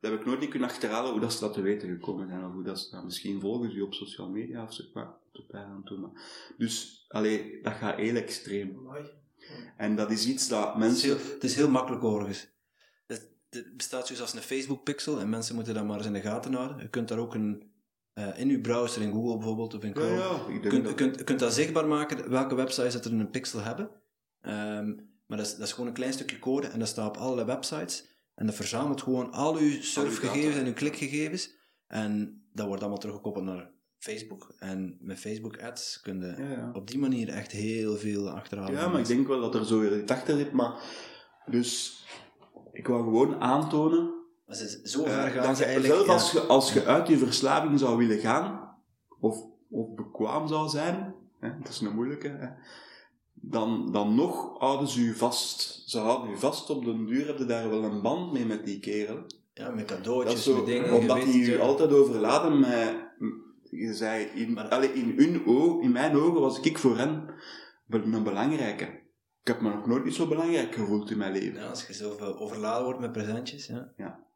Dat heb ik nooit niet kunnen achterhalen hoe dat ze dat te weten gekomen zijn, of hoe dat ze dat misschien volgen ze u op social media of zo, maar tot daar aan toe. maar- Dus, allee, dat gaat heel extreem. En dat is iets dat Het is mensen... heel, het is heel makkelijk overigens. Het, het bestaat zoals een Facebook pixel en mensen moeten dat maar eens in de gaten houden. Je kunt daar ook een, eh, in uw browser, in Google bijvoorbeeld, of in Ja, Chrome, ja, ik je denk kunt, dat... je kunt, je kunt dat zichtbaar maken, welke websites dat er een pixel hebben. Ehm, maar dat is, dat is gewoon een klein stukje code en dat staat op allerlei websites. En dat verzamelt gewoon al uw surfgegevens en uw klikgegevens. En dat wordt allemaal teruggekoppeld naar Facebook. En met Facebook ads kun je Ja, ja. op die manier echt heel veel achterhalen. ja, maar ik denk wel dat er zo iets achter zit, maar... Dus, ik wou gewoon aantonen... Zo eh, ver gaan dat ze je, eigenlijk... zelf ja. als je, als je uit je verslaving zou willen gaan, of, of bekwaam zou zijn, hè, dat is een moeilijke, hè, dan, dan nog houden ze u vast. Ze houden u vast op de duur, heb je daar wel een band mee met die kerel. Ja, met cadeautjes, is zo, met dingen. omdat die u ja. altijd overladen met... Je zei, in, Maar- allee, in, hun oog, in mijn ogen was ik voor hen een belangrijke. Ik heb me nog nooit niet zo belangrijk gevoeld in mijn leven. Ja, als je zoveel overladen wordt met presentjes, ja.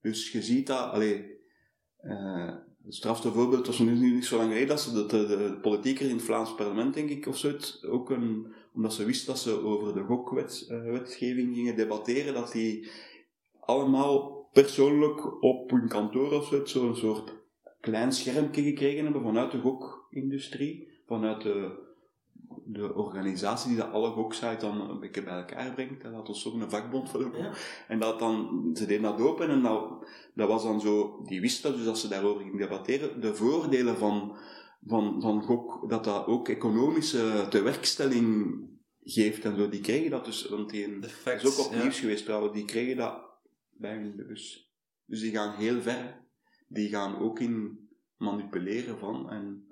Dus je ziet dat, allee, eh het strafste voorbeeld was nu niet zo lang geleden dat ze de, de, in het Vlaams parlement, denk ik, of zoiets, ook een, omdat ze wisten dat ze over de gokwetgeving gingen debatteren, dat die allemaal persoonlijk op hun kantoor of zoiets zo'n soort klein schermpje gekregen hebben vanuit de gokindustrie, vanuit de, de organisatie die dat alle goksites dan een beetje bij elkaar brengt. Dat was ook een vakbond voor de. Ja. En dat dan, ze deden dat open en dat, dat was dan zo, die wisten dat, dus als ze daarover gingen debatteren, de voordelen van, van, van gok, dat dat ook economische tewerkstelling geeft en zo, die kregen dat dus, want die, De dat facts, is ook op ja. nieuws geweest trouwens, die kregen dat bij hun bus. Dus die gaan heel ver. Die gaan ook in manipuleren van en,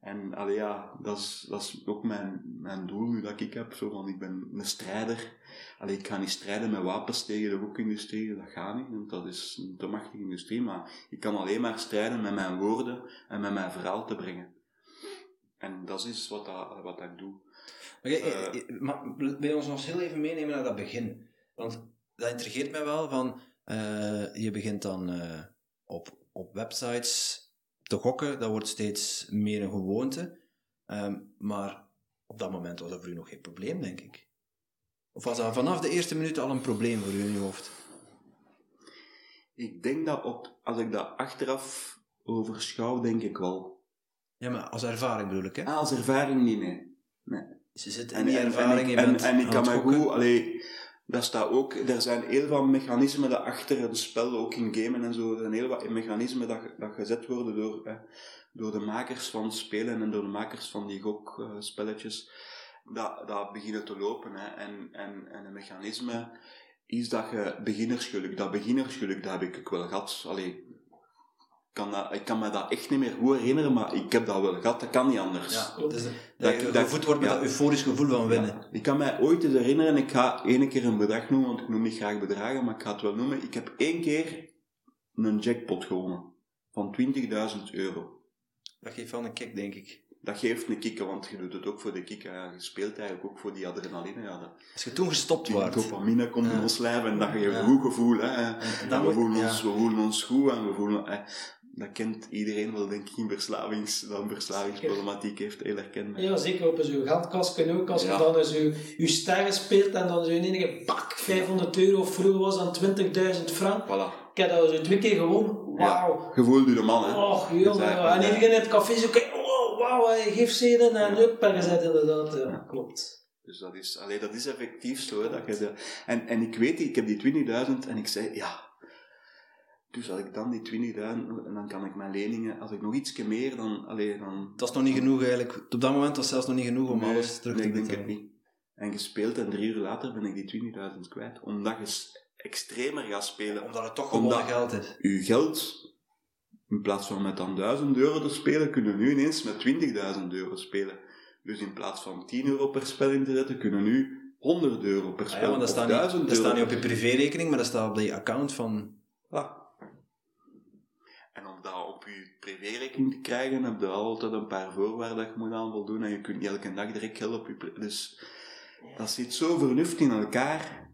En allee, ja, dat is, dat is ook mijn, mijn doel nu dat ik heb. Zo van, ik ben een strijder. Allee, ik ga niet strijden met wapens tegen de rookindustrie, dat gaat niet, want dat is een te machtige industrie. Maar ik kan alleen maar strijden met mijn woorden en met mijn verhaal te brengen. En dat is wat, dat, wat ik doe. Maar, eh, maar wil je ons nog heel even meenemen naar dat begin? Want dat intrigeert mij wel, van je begint dan op, op websites te gokken, dat wordt steeds meer een gewoonte. Ehm, maar op dat moment was dat voor u nog geen probleem, denk ik. Of was dat vanaf de eerste minuut al een probleem voor u in uw hoofd? Ik denk dat op, als ik dat achteraf overschouw, denk ik wel. Ja, maar als ervaring bedoel ik, hè? Ah, als ervaring niet, nee. nee. Ze zit in En, die ervaring, en, en, en ik kan me goed, allee, dat staat ook, er zijn heel wat mechanismen dat achter een spel, ook in gamen en zo, er zijn heel wat mechanismen dat, dat gezet worden door, eh, door de makers van spelen en door de makers van die gokspelletjes, dat, dat beginnen te lopen. Hè. En, en, en een mechanisme is dat je beginnersgeluk, dat beginnersgeluk, dat heb ik wel gehad. Allee, kan dat, ik kan me dat echt niet meer goed herinneren, maar ik heb dat wel gehad, dat kan niet anders. Ja, dus dat, Dat- je dat- gevoed wordt met ja. dat euforisch gevoel van winnen. Ja, ik kan mij ooit eens herinneren, ik ga één keer een bedrag noemen, want ik noem niet graag bedragen, maar ik ga het wel noemen. Ik heb één keer een jackpot gewonnen van 20.000 euro. Dat geeft wel een kick, denk ik. Dat geeft een kikker, want je doet het ook voor de kikker. Ja, je speelt eigenlijk ook voor die adrenaline. Ja, dat, Als je toen gestopt die wordt, dopamine komt in Ja. ons lijf en dat je een Ja. goed gevoel. Hè, en en we, voelen ja. ons, we voelen ons goed en we voelen... Hè, dat kent iedereen wel, denk ik, in verslavings, dat een verslavingsproblematiek heeft, heel herkenbaar. Ja, zeker op zo'n geldkastje ook. Als je Ja. dan eens je, je sterren speelt en dan zo in enige pak 500 euro, vroeger was dan 20.000 frank. Voilà. Ik heb dat zo twee keer gewonnen. Wauw. Je voelde de man, hè. Och, zei- En iedereen in het café zo kijken. Oh, wauw, hij geeft zeden en up. En je zegt inderdaad, ja, Ja. klopt. Dus dat is, allee, dat is effectief zo. Hè, dat je de, en, en ik weet, ik heb die 20.000 en ik zei, ja. Dus als ik dan die 20.000, en dan kan ik mijn leningen, als ik nog ietsje meer, dan, allee, dan... Dat is nog niet genoeg eigenlijk. Op dat moment was het zelfs nog niet genoeg om Nee, alles terug nee, te ik denk betalen. het niet. En gespeeld en drie uur later ben ik die 20.000 kwijt. Omdat je extremer gaat spelen. Omdat het toch gewonnen geld is. Je geld, in plaats van met dan 1000 euro te spelen, kunnen nu ineens met 20.000 euro spelen. Dus in plaats van 10 euro per spel in te zetten, kunnen nu 100 euro per Ah spel. ja, want dat staat, 1000 niet, dat staat niet op je privérekening, maar dat staat op die account van... Ja. En om dat op je privérekening te krijgen, heb je altijd een paar voorwaarden dat je moet aan voldoen. En je kunt niet elke dag direct geld op je... pri- Dus dat zit zo vernuft in elkaar,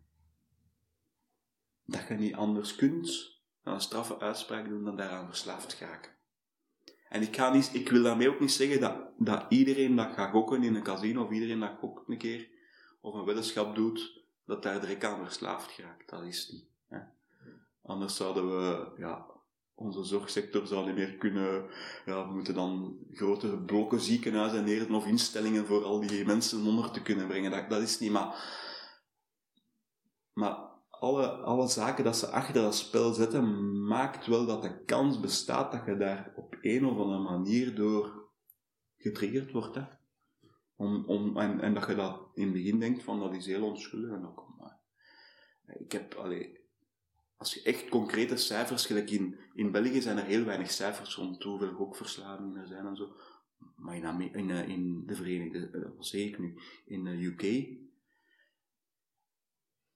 dat je niet anders kunt dan een straffe uitspraak doen dan daaraan verslaafd geraken. En ik, ga niet, ik wil daarmee ook niet zeggen dat, dat iedereen dat gaat gokken in een casino, of iedereen dat gokt een keer, of een weddenschap doet, dat daar direct aan verslaafd geraakt. Dat is niet. Hè. Anders zouden we, ja, onze zorgsector zou niet meer kunnen, ja, we moeten dan grote blokken ziekenhuizen neerzetten of instellingen voor al die mensen onder te kunnen brengen. Dat, dat is niet, maar, maar alle, alle zaken dat ze achter dat spel zetten, maakt wel dat de kans bestaat dat je daar op een of andere manier door getriggerd wordt. Hè. Om, om, en, en dat je dat in het begin denkt van dat is heel onschuldig en maar. Ik heb, allee, als je echt concrete cijfers, gelijk in, in België zijn er heel weinig cijfers rond hoeveel gokverslavingen er zijn en zo. Maar in, in, eh, in de Verenigde, eh, wat zeg ik nu, in de UK,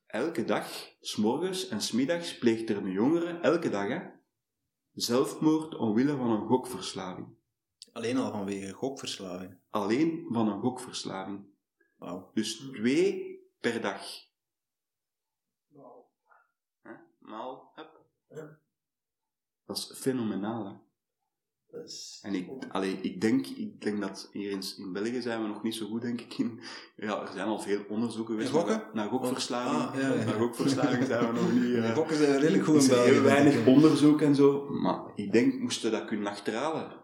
elke dag, s'morgens en s'middags, pleegt er een jongere, elke dag hè, zelfmoord omwille van een gokverslaving. Alleen al vanwege gokverslaving. Alleen van een gokverslaving. Wauw. Dus twee per dag. Maal, hup. Ja. Dat is fenomenaal, hè. Dat is- En ik, allee, ik, denk, ik denk dat hier in, in België zijn we nog niet zo goed, denk ik. In, ja, er zijn al veel onderzoeken geweest gokken? naar, gokverslaving. Ah, ja, ja. Naar gokverslaving zijn we nog niet... [LAUGHS] Eh, gokken zijn redelijk goed in België. heel weinig onderzoek en zo. Maar ik denk, moesten dat kunnen achterhalen.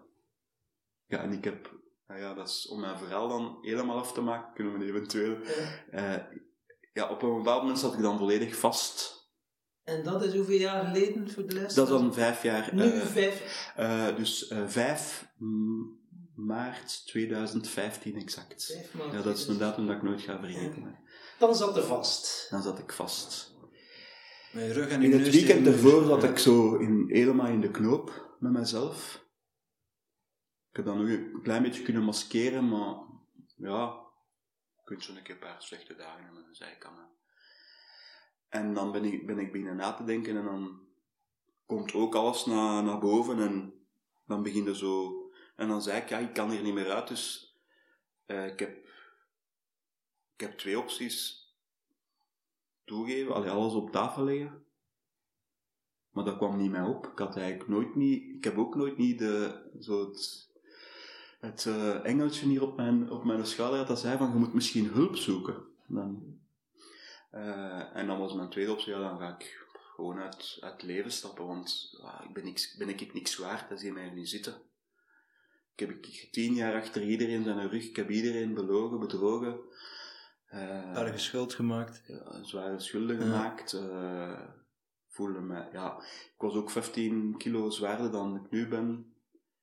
Ja, en ik heb... Nou ja, dat is om mijn verhaal dan helemaal af te maken, kunnen we eventueel... eh, ja, op een bepaald moment zat ik dan volledig vast. En dat is hoeveel jaar geleden voor de les? Dat is dan vijf jaar... Nu eh, vijf. eh, dus eh 5 maart 2015 exact. vijf maanden Ja, dat is een datum dat ik nooit ga vergeten. Dan zat er vast. Dan zat ik vast. Met je rug en In het weekend ervoor zat Ja. ik zo in, helemaal in de knoop met mezelf. ik heb dat nog een klein beetje kunnen maskeren, maar ja, je kunt zo'n keer een paar slechte dagen hebben, dan zei ik aan En dan ben ik, ben ik beginnen na te denken en dan komt ook alles naar, naar boven en dan begin je zo... En dan zei ik, ja, ik kan hier niet meer uit, dus uh, ik, heb, ik heb twee opties. Toegeven, allee, alles op tafel leggen. Maar dat kwam niet mij op. Ik had eigenlijk nooit niet... Ik heb ook nooit niet de, zo het, het uh, engeltje hier op mijn, op mijn schouder dat zei van, je moet misschien hulp zoeken. Dan, uh, en dan was mijn tweede optie, ja, dan ga ik gewoon uit, uit het leven stappen, want ah, ik ben, niks, ben ik niks waard, dat zie je mij niet zitten. Ik heb ik, tien jaar achter iedereen zijn rug, ik heb iedereen belogen, bedrogen. Uh, Erge schuld gemaakt. Ja, zware schulden gemaakt. Uh, voelde me, ja, ik was ook 15 kilo zwaarder dan ik nu ben.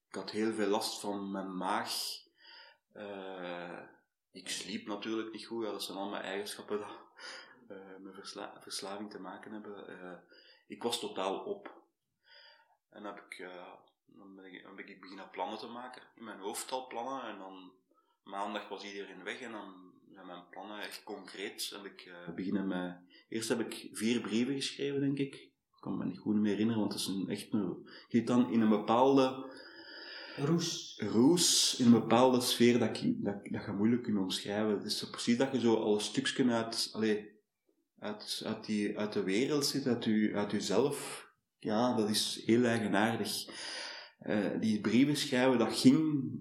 Ik had heel veel last van mijn maag. Uh, ik sliep natuurlijk niet goed, ja, dat zijn allemaal eigenschappen uh, met versla verslaving te maken hebben. Uh, ik was totaal op. En heb ik, dan, ben ik, dan ben ik beginnen plannen te maken. In mijn hoofd al plannen. En dan maandag was iedereen weg en dan zijn mijn plannen echt concreet. Heb ik uh, beginnen met... Eerst heb ik vier brieven geschreven, denk ik. Ik kan me niet goed meer herinneren, want het is een, echt een... Je dan in een bepaalde Roes. Roes in een bepaalde sfeer dat, ik, dat, dat je moeilijk kunt omschrijven. Het is precies dat je zo al een stukje uit, allez, uit, die, de wereld zit, uit, u, uit jezelf. Ja, dat is heel eigenaardig. Uh, die brieven schrijven, dat ging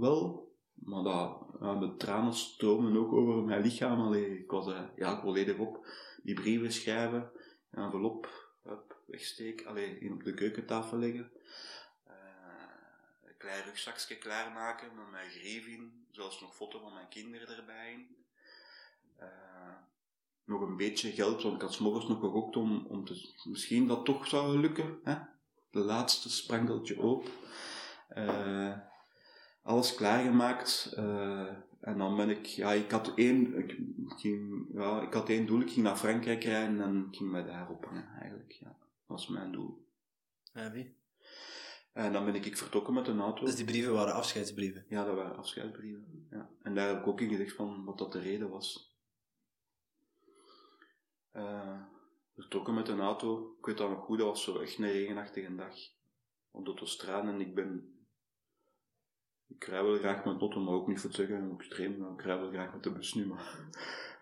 wel, maar dat, uh, de tranen stroomden ook over mijn lichaam. Allee, ik was uh, ja, volledig op. Die brieven schrijven, een envelop wegsteken, allee, op de keukentafel leggen klein rugzakje klaarmaken met mijn grief in, zelfs nog foto van mijn kinderen erbij nog een beetje geld, want ik had morgens nog gegokt om, om te, misschien dat toch zou lukken. Hè? De laatste sprankeltje op. Uh, alles klaargemaakt. Uh, en dan ben ik, ja, ik had één, ik, ging, ja, ik had één doel, ik ging naar Frankrijk rijden en ik ging mij daar ophangen, eigenlijk. Ja. Dat was mijn doel. Ja, wie? En dan ben ik vertrokken met een auto. Dus die brieven waren afscheidsbrieven? Ja, dat waren afscheidsbrieven. Ja. En daar heb ik ook in gezegd van wat dat de reden was. Uh, vertrokken met een auto. Ik weet dat nog goed, dat was zo echt een regenachtige dag. Op de en ik ben... Ik rij wel graag met auto, maar ook niet voor te zeggen, extreem. Ik rij wel graag met de bus nu, maar...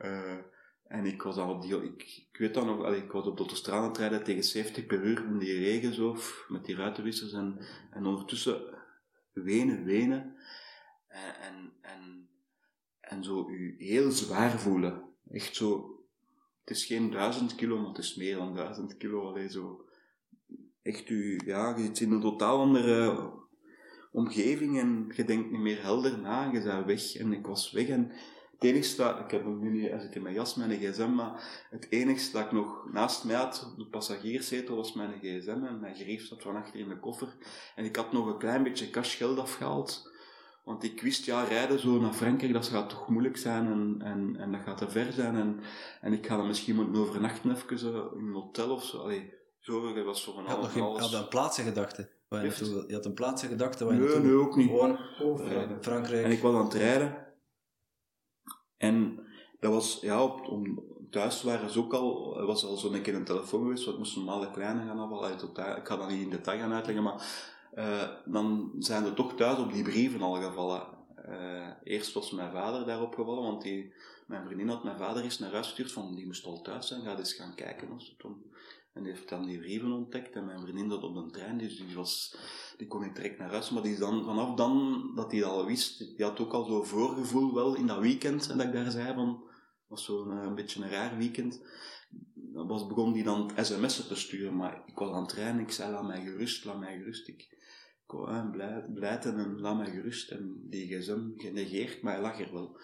Uh, [LAUGHS] en ik was dan op die, ik, weet dan nog, ik was op de autostrade het rijden tegen 70 per uur in die regen zo, met die ruitenwissers en, en ondertussen wenen, wenen. En, en, en, en zo u heel zwaar voelen. Echt zo, het is geen duizend kilo, maar het is meer dan duizend kilo. Allee, zo, echt u, ja, je zit in een totaal andere omgeving en je denkt niet meer helder na, je bent weg. En ik was weg en het enigste, ik heb hem nu niet, zit in mijn jas, mijn gsm, maar het enigste dat ik nog naast mij had, de passagierszetel, was mijn gsm en mijn grief zat van achter in de koffer. En ik had nog een klein beetje cashgeld afgehaald, want ik wist, ja, rijden zo naar Frankrijk, dat gaat toch moeilijk zijn en, en, en dat gaat te ver zijn en, en ik ga dan misschien moeten overnachten even in een hotel of zo. Allee, zo, dat was zo van alles. Je had een plaatsengedachte. Je, je had een plaatsengedachte waar je Nee, nee, ook niet. Gewoon, Frankrijk. En ik was aan het rijden en dat was, ja, op, om, thuis waren ze ook al, was al zo'n keer een telefoon geweest, want ik moest normaal de kleine gaan afvallen. Ik ga dat niet in detail gaan uitleggen, maar uh, dan zijn er toch thuis op die brieven al gevallen. Uh, eerst was mijn vader daarop gevallen, want die, mijn vriendin had mijn vader eens naar huis gestuurd van, die moest al thuis zijn, ga eens gaan kijken. Was het toen. En die heeft dan die brieven ontdekt en mijn vriendin dat op de trein, dus die, was, die kon niet direct naar huis. Maar die dan, vanaf dan dat hij dat al wist, die had ook al zo'n voorgevoel wel in dat weekend, en dat ik daar zei van, was zo'n een, een beetje een raar weekend. Dan was, begon die dan sms'en te sturen, maar ik was aan het trein, ik zei, laat mij gerust, laat mij gerust. Ik, blij, en laat mij gerust. En die gsm genegeerd, maar hij lag er wel.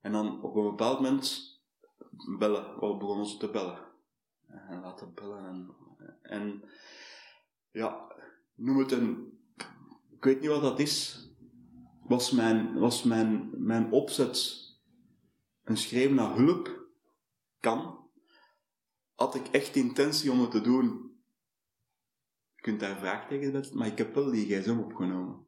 En dan op een bepaald moment bellen, begonnen ze te bellen en laten bellen. En, en ja, noem het een, ik weet niet wat dat is, was mijn, was mijn, mijn opzet een schreeuw naar hulp kan, had ik echt intentie om het te doen. Je kunt daar vraagtekens zetten, maar ik heb wel die gsm opgenomen.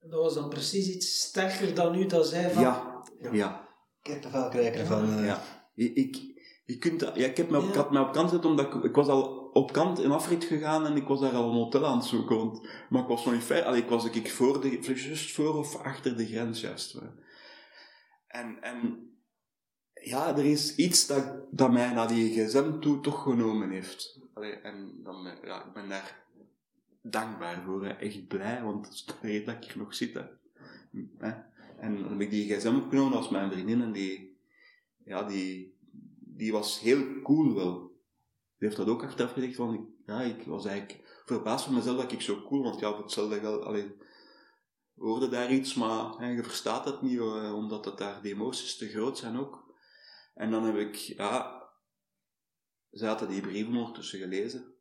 Dat was dan precies iets sterker dan u dat zei van... Ja, ja. Kippenvel krijgen ervan. eh. ja. Ik, ik, je kunt ja, ik heb me op, Ja. ik had me op kant gezet omdat ik, ik was al op kant in Afrit gegaan en ik was daar al een hotel aan het zoeken. Want, maar ik was nog niet ver. Allee, ik was ik voor de, juist voor of achter de grens juist. hè. En, en ja, er is iets dat, dat mij naar die gsm toe toch genomen heeft. Allee, en dan, ja, ik ben daar dankbaar voor, echt blij, want dat is de reden dat ik hier nog zit. Hè. En dan heb ik die gsm opgenomen als mijn vriendin en die, ja, die, die was heel cool wel. Die heeft dat ook achteraf gezegd van, ik, ja, ik was eigenlijk verbaasd van mezelf dat ik zo cool, want ja, hetzelfde geld, alleen hoorde daar iets, maar hè, je verstaat het niet, eh, omdat het daar, de emoties te groot zijn ook. En dan heb ik, ja, ze hadden die brieven ondertussen gelezen.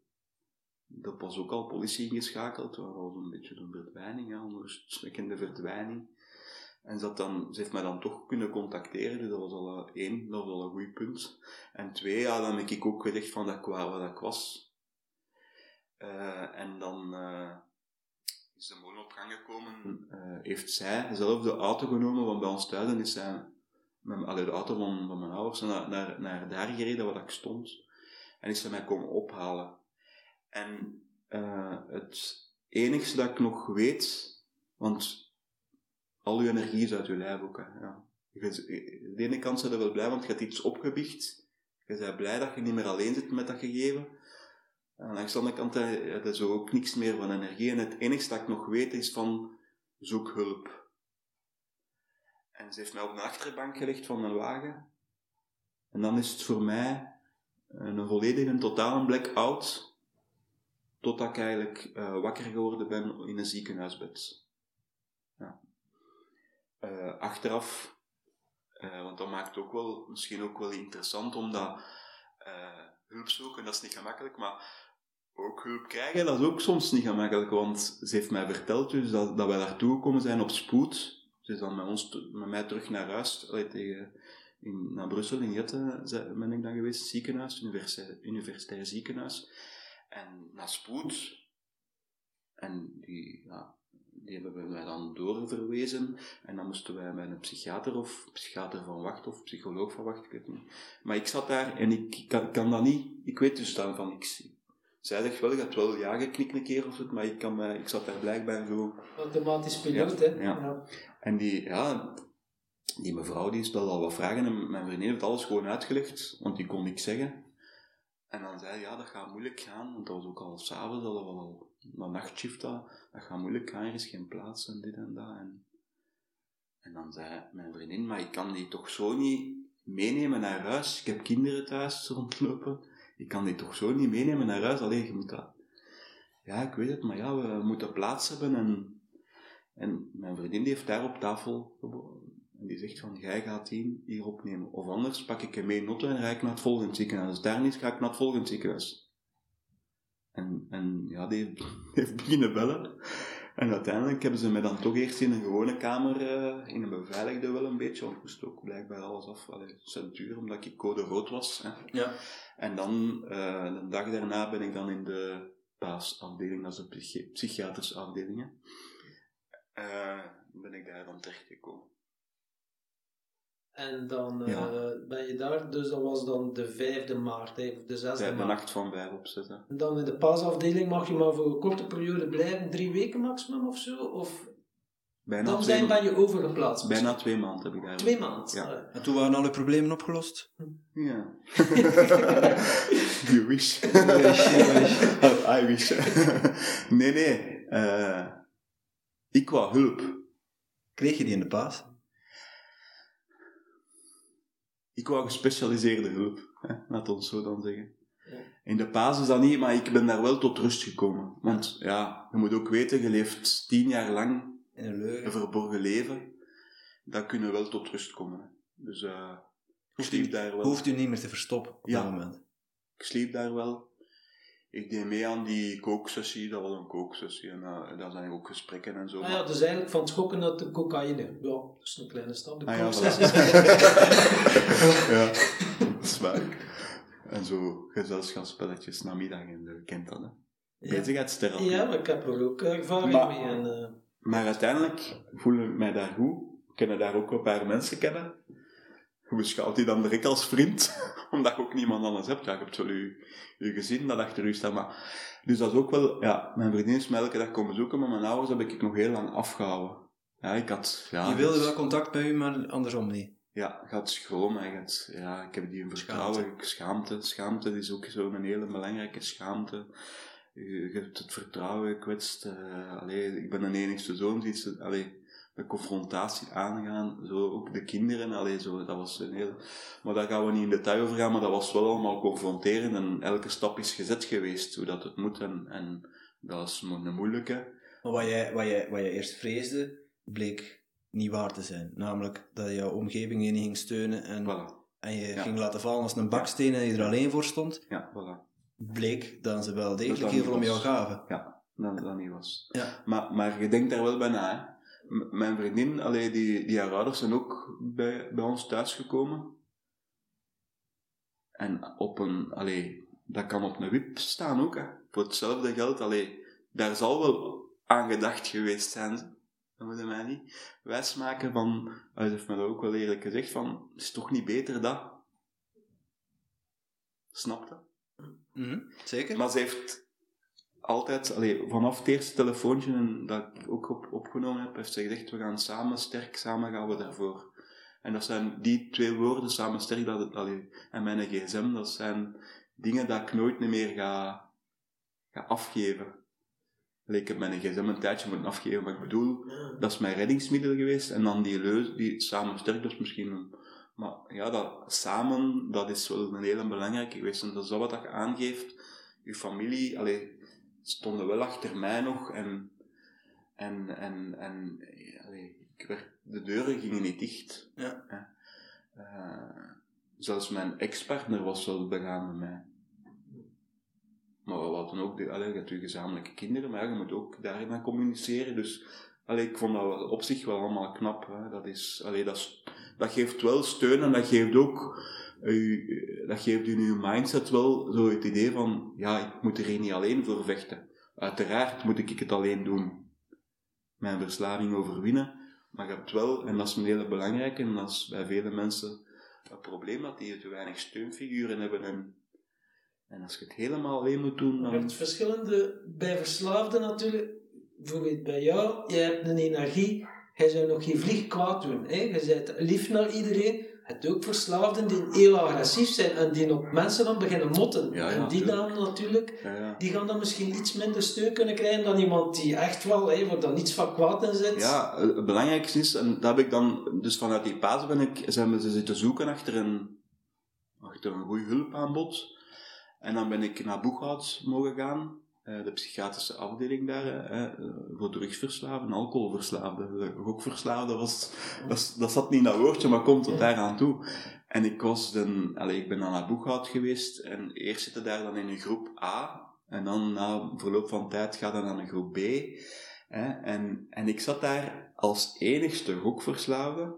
Er was ook al politie ingeschakeld, dat was een beetje een verdwijning, ja, onrustwekkende verdwijning. En ze, dan, ze heeft mij dan toch kunnen contacteren, dus dat was al eh, één, dat was al een goed punt. En twee, ja, dan heb ik ook gezegd van dat ik waar wat ik was. Eh, en dan eh, is de molen op gang gekomen, heeft zij zelf de auto genomen van bij ons thuis en is zij met allee, de auto van, van mijn ouders naar, naar, naar daar gereden waar ik stond. En ze mij komen ophalen. En eh, het enigste dat ik nog weet, want al je energie is uit je lijf ook. Ja. Je aan de ene kant zijn je wel blij, want je hebt iets opgebiecht. Je bent blij dat je niet meer alleen zit met dat gegeven. En langs de andere kant ja, dat is ook niks meer van energie. En het enigste dat ik nog weet is van zoek hulp. En ze heeft mij op een achterbank gelegd van een wagen. En dan is het voor mij een volledige, een totale blackout. Totdat ik eigenlijk eh, wakker geworden ben in een ziekenhuisbed. Ja. Eh, achteraf, eh, want dat maakt ook wel, misschien ook wel interessant, omdat hulp zoeken, dat is niet gemakkelijk, maar ook hulp krijgen, dat is ook soms niet gemakkelijk, want ze heeft mij verteld dus dat, dat wij daartoe gekomen zijn op spoed. Ze is dan met, ons, met mij terug naar huis, tegen, in, naar Brussel, in Jette ben ik dan geweest, ziekenhuis, universitair, universitair ziekenhuis. En naar spoed. En die, ja, die hebben wij dan doorverwezen. En dan moesten wij bij een psychiater of psychiater van wacht of psycholoog van wacht, ik weet niet. Maar ik zat daar en ik kan, kan dat niet, ik weet dus dan van niks. Zij zegt wel, je hebt wel ja geknikt een keer of zo, maar ik, kan, ik zat daar blijkbaar zo Automatisch piloot, Ja, hè. ja. en die, ja, die mevrouw die stelde al wat vragen en mijn vriendin heeft alles gewoon uitgelegd, want die kon niks zeggen. En dan zei hij, ja, dat gaat moeilijk gaan, want dat was ook al s'avonds, dat was al een nachtshift, dat, dat gaat moeilijk gaan, er is geen plaats en dit en dat. En, en dan zei mijn vriendin, maar ik kan die toch zo niet meenemen naar huis, ik heb kinderen thuis rondlopen, ik kan die toch zo niet meenemen naar huis, alleen je moet dat... Ja, ik weet het, maar ja, we moeten plaats hebben en en mijn vriendin die heeft daar op tafel. En die zegt van, jij gaat die hier opnemen. Of anders pak ik hem mee in auto en rijd ik naar het volgende ziekenhuis. Als daar niet, ga ik naar het volgende ziekenhuis. En, en ja, die [LAUGHS] heeft, beginnen bellen. En uiteindelijk hebben ze mij dan toch eerst in een gewone kamer, eh, in een beveiligde wel een beetje, want ik moest ook blijkbaar alles af, allee, centuur, omdat ik code rood was. Hè. Ja. En dan, eh, de dag daarna ben ik dan in de paasafdeling, dat is de psychi- psychiatrische afdeling. hè. Eh, ben ik daar dan terechtgekomen. En dan eh, Ja. ben je daar, dus dat was dan de 5e maart, hè, of de 6e Bij de maart. nacht van vijf opzetten. En dan in de paasafdeling mag je maar voor een korte periode blijven, drie weken maximum of zo? Of Bijna, dan zijn, ben je overgeplaatst? bijna twee maanden heb ik daar. Twee maanden? Ja. En toen waren alle problemen opgelost? Ja. [LAUGHS] You wish. [LAUGHS] wish. [LAUGHS] I wish. nee, nee. eh, ik wou hulp. Kreeg je die in de paas? Ik wou gespecialiseerde hulp. Hè? [LAUGHS] Laat ons zo dan zeggen. In de paas is dat niet, maar ik ben daar wel tot rust gekomen. Want ja, je moet ook weten, je leeft tien jaar lang In een verborgen leven. Dat kunnen wel tot rust komen. hè. Dus eh, ik Hoeft sliep u, daar wel. hoeft u niet meer te verstoppen op Ja. dat moment? Ik sliep daar wel. Ik deed mee aan die kooksessie, dat was een kooksessie. En uh, daar zijn ook gesprekken en zo. Ah ja, dus eigenlijk van het schokken naar de cocaïne. Ja, dat is een kleine stap. De Ah ja, kooksessies. [LAUGHS] ja, dat is waar. En zo gezelschapsspelletjes namiddag en je kent dat, hè? Ja. Bezigheidstherapie. Ja, maar ik heb er ook ervaring Maar- mee. En, eh, Maar uiteindelijk voel ik mij daar goed. Ik ken daar ook een paar mensen kennen. Je beschouwt die dan direct als vriend, [LAUGHS] omdat je ook niemand anders hebt. Ja, je hebt wel je, je gezin dat achter u staat. Maar, dus dat is ook wel, ja, mijn vriendin is mij elke dag komen bezoeken, maar mijn ouders heb ik nog heel lang afgehouden. Ja, ik had, ja. je wilde wel contact met u, maar andersom niet. Ja, had schroom en had, ja, ik heb die een vertrouwen, schaamte. Schaamte, is ook zo'n hele belangrijke schaamte. Je, je hebt het vertrouwen gekwetst. Uh, allee, ik ben een enigste zoon, allee, de confrontatie aangaan, zo ook de kinderen, allee, zo, dat was een heel, maar daar gaan we niet in detail over gaan, maar dat was wel allemaal confronterend en elke stap is gezet geweest, hoe dat het moet en, en dat is een moeilijke. Maar wat jij, wat jij, wat jij eerst vreesde, bleek niet waar te zijn. Namelijk dat jouw omgeving je niet ging steunen en, en je ging laten vallen als een baksteen en je er alleen voor stond. Ja, voilà. Bleek dat ze wel degelijk heel veel om jou gaven. Ja, dat dat niet was. Ja. Maar, maar je denkt daar wel bij na, hè mijn vriendin, allee, die, die haar ouders zijn ook bij, bij ons thuisgekomen. En op een, allee, dat kan op een wip staan ook, hè. Voor hetzelfde geld, allee, daar zal wel aan gedacht geweest zijn. Dat moet je mij niet wijsmaken van, hij heeft me dat ook wel eerlijk gezegd, van, is toch niet beter dat? Snapte? Mm zeker. Maar ze heeft altijd, allee, vanaf het eerste telefoontje dat ik ook op, opgenomen heb, heeft ze gezegd, we gaan samen sterk, samen gaan we daarvoor. En dat zijn die twee woorden, samen sterk, dat het, en mijn gsm, dat zijn dingen dat ik nooit meer ga, ga afgeven. Ik heb mijn gsm een tijdje moeten afgeven, maar ik bedoel, dat is mijn reddingsmiddel geweest. En dan die leus, die samen sterk, dat is misschien maar ja, dat samen, dat is wel een hele belangrijke geweest. En dat is wat je aangeeft, je familie, allee, stonden wel achter mij nog en, en, en, en allee, ik werd, de deuren gingen niet dicht. Ja. Uh, zelfs mijn ex-partner was wel begaan met mij. Maar we hadden ook, de, allee, hebt je gezamenlijke kinderen, maar je moet ook daarin aan communiceren. Dus allee, ik vond dat op zich wel allemaal knap. Hè. Dat, is, allee, dat, dat geeft wel steun en dat geeft ook u, dat geeft u in uw mindset wel zo het idee van, ja, ik moet er niet alleen voor vechten. Uiteraard moet ik het alleen doen. Mijn verslaving overwinnen. Maar je hebt wel, en dat is een hele belangrijke, en dat is bij vele mensen een probleem, dat die te weinig steunfiguren hebben. En, en als je het helemaal alleen moet doen, dan... Je hebt verschillende, bij verslaafden natuurlijk, bijvoorbeeld bij jou, je hebt een energie, hij zou nog geen vlieg kwaad doen. Hè? Je bent lief naar iedereen, het ook verslaafden die heel agressief zijn en die op mensen dan beginnen motten. en die dan natuurlijk, ja, die gaan dan misschien iets minder steun kunnen krijgen dan iemand die echt wel, hé, waar dan niets van kwaad in zit. Ja, het belangrijkste is, en dat heb ik dan, dus vanuit die paas ben ik, zijn we zitten zoeken achter een, achter een goed hulpaanbod. En dan ben ik naar Boeghout mogen gaan. Eh, de psychiatrische afdeling daar, uh, voor drugsverslaafden, alcoholverslaafden, gokverslaafden, was, dat, dat zat niet dat woordje, maar komt tot daar aan toe. En ik was dan, allez, ik ben dan naar Boeghout geweest, en eerst zitten daar dan in een groep A, en dan na verloop van tijd gaat dan naar een groep B. En, en ik zat daar als enigste gokverslaafde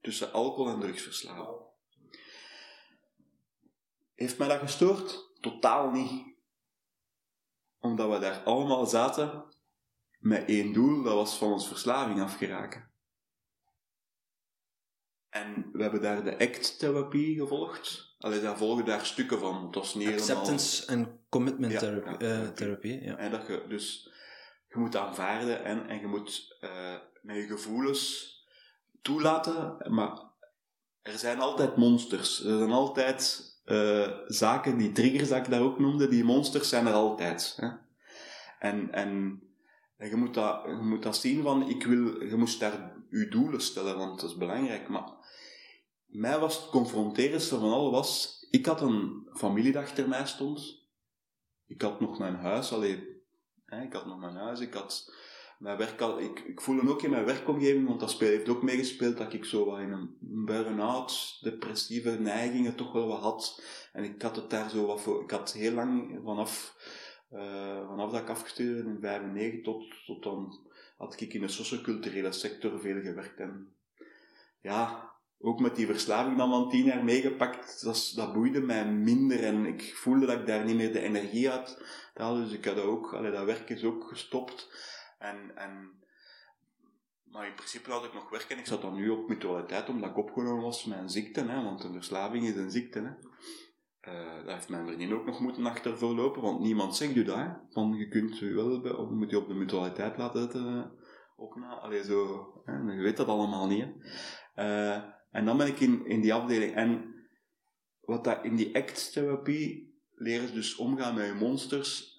tussen alcohol en drugsverslaafden. Heeft mij dat gestoord? Totaal niet omdat we daar allemaal zaten met één doel, dat was van ons verslaving afgeraken. En we hebben daar de ACT-therapie gevolgd. Alleen daar volgen daar stukken van. Het was niet Acceptance en commitment ja, therapie. Ja, En dat je, dus je moet aanvaarden en, en je moet uh, met je gevoelens toelaten, maar er zijn altijd monsters. Er zijn altijd uh, zaken, die triggers dat ik daar ook noemde, die monsters zijn er altijd. Hè? En, en, je, moet dat, je moet dat zien van, ik wil, je moest daar je doelen stellen, want dat is belangrijk. Maar mij was het confronterendste van al was, ik had een familie die achter mij stond. Ik had nog mijn huis, alleen, ik had nog mijn huis, ik had mijn werk ik, ik voelde ook in mijn werkomgeving, want dat heeft ook meegespeeld dat ik zo wat in een burn-out, depressieve neigingen toch wel wat had. En ik had het daar zo wat voor, ik had heel lang vanaf, uh, vanaf dat ik afgestudeerd in 95 tot, tot dan had ik in de socioculturele sector veel gewerkt. En ja, ook met die verslaving dan van tien jaar meegepakt, dat, dat boeide mij minder en ik voelde dat ik daar niet meer de energie had. Dus ik had ook, allee, dat werk is ook gestopt. En, en Maar in principe had ik nog werk en ik zat dan nu op mutualiteit omdat ik opgenomen was met een ziekte, hè, want een verslaving is een ziekte. Hè. Eh, daar heeft mijn vriendin ook nog moeten achter lopen, want niemand zegt u dat. Van je kunt u wel, of moet je op de mutualiteit laten zetten. Op na, allee, zo, hè, je weet dat allemaal niet. Eh, en dan ben ik in, in die afdeling. En wat dat in die act-therapie leren ze dus omgaan met je monsters.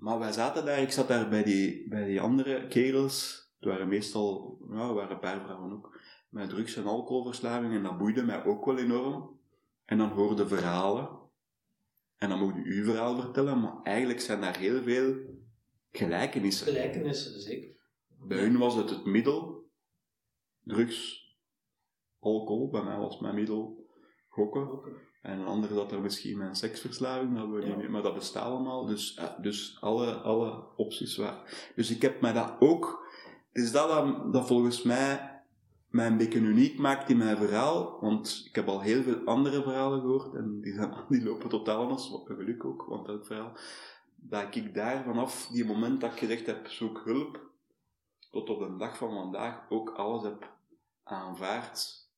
Maar wij zaten daar, ik zat daar bij die, bij die andere kerels. Het waren meestal, ja, waren een paar vrouwen ook, met drugs- en alcoholverslaving. En dat boeide mij ook wel enorm. En dan hoorde verhalen. En dan mocht je uw verhaal vertellen, maar eigenlijk zijn daar heel veel gelijkenissen. Gelijkenissen, zeker. Bij hun was het het middel, drugs, alcohol. Bij mij was mijn middel gokken. En een ander dat er misschien mijn seksverslaving, dat we Ja. niet meer, maar dat bestaat allemaal. Dus, ja, dus alle, alle opties waar. Dus ik heb mij dat ook, het is dat dat, dat volgens mij mij een beetje uniek maakt in mijn verhaal, want ik heb al heel veel andere verhalen gehoord en die, zijn, [LAUGHS] die lopen totaal anders, wat geluk ook, want elk verhaal, dat ik daar vanaf die moment dat ik gezegd heb, zoek hulp, tot op de dag van vandaag ook alles heb aanvaard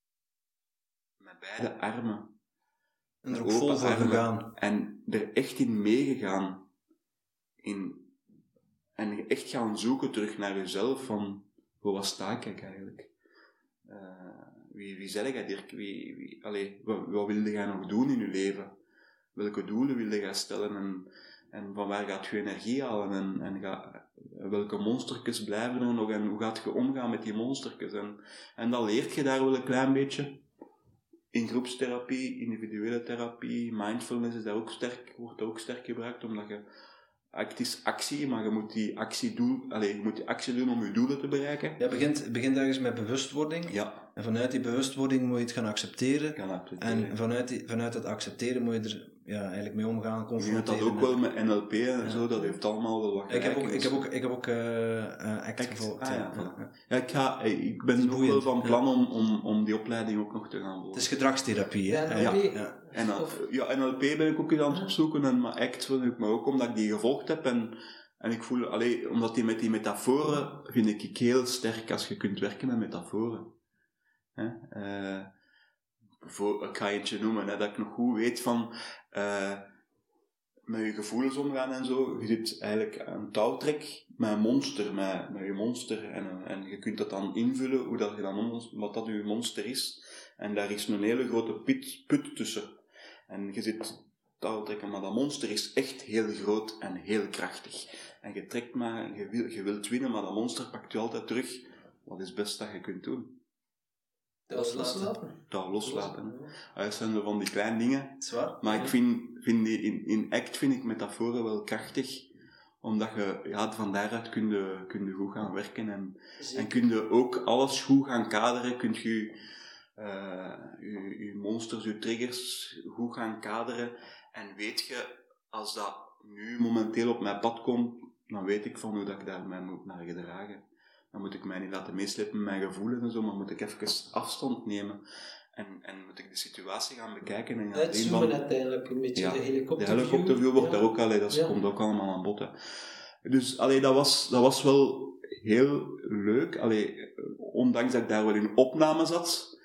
met beide armen. En er ook vol voor gegaan. En er echt in meegegaan. In, en echt gaan zoeken terug naar jezelf van, hoe was sta ik eigenlijk? Eh, wie, wie zeg jij, Dirk? Wie, wie, allee, wat, wat wilde jij nog doen in je leven? Welke doelen wilde jij stellen? En, en van waar gaat je energie halen? En, en ga, welke monstertjes blijven er nog? En hoe gaat je omgaan met die monstertjes? En, en dan leert je daar wel een klein beetje in groepstherapie, individuele therapie, mindfulness is daar ook sterk, wordt ook sterk gebruikt, omdat je, het is actie, maar je moet die actie doen, allez, je moet die actie doen om je doelen te bereiken. Ja, begint, begint ergens met bewustwording. Ja, En vanuit die bewustwording moet je het gaan accepteren. kan dat En vanuit, die, vanuit het accepteren moet je er ja, eigenlijk mee omgaan, Ik denk dat ook wel met NLP en Ja. zo, dat heeft allemaal wel wat ik heb ook, ik heb ook, ik heb ook eh, eh, ACT Act, gevolgd. ah, ja. ik, ga, ik ben ook wel van plan om, om, om die opleiding ook nog te gaan volgen. Het is gedragstherapie, hè? Ja, Ja, NLP. ja. En ja, NLP ben ik ook eens aan het opzoeken, en, maar ACT wil ik me ook, omdat ik die gevolgd heb. En, en ik voel, allee, omdat die met die metaforen vind ik ik heel sterk als je kunt werken met metaforen. Hè? Eh, voor, ik ga eentje noemen, hè, dat ik nog goed weet van eh, met je gevoelens omgaan en zo. Je zit eigenlijk een touwtrek met een monster, met, met je monster. En, en je kunt dat dan invullen, hoe dat je dan, wat dat je monster is. En daar is een hele grote put, put tussen. En je zit touwtrekken, maar dat monster is echt heel groot en heel krachtig. En je trekt maar, je, wil, je wilt winnen, maar dat monster pakt je altijd terug. Wat is het beste dat je kunt doen? Dat was loslaten. Dat loslaten. hè. Dat zijn zo van die kleine dingen. Zwaar? Maar ik vind, vind die, in, in act vind ik metaforen wel krachtig. Omdat je, ja, van daaruit kun je, kun je goed gaan werken. En, en kun je ook alles goed gaan kaderen. Kun je eh, je, je monsters, je triggers goed gaan kaderen. En weet je, als dat nu momenteel op mijn pad komt, dan weet ik van hoe dat ik daar mij moet naar gedragen. Dan moet ik mij niet laten meeslepen met mijn gevoelens en zo, maar moet ik even afstand nemen. En, en moet ik de situatie gaan bekijken en gaan Het zien zoomen van... uiteindelijk een beetje Ja, de De helikopterview. helikopterview wordt Ja. daar ook, allee, dat Ja. komt ook allemaal aan bod. Hè. Dus allee, dat, was, dat was wel heel leuk. Allee, ondanks dat ik daar wel in opname zat.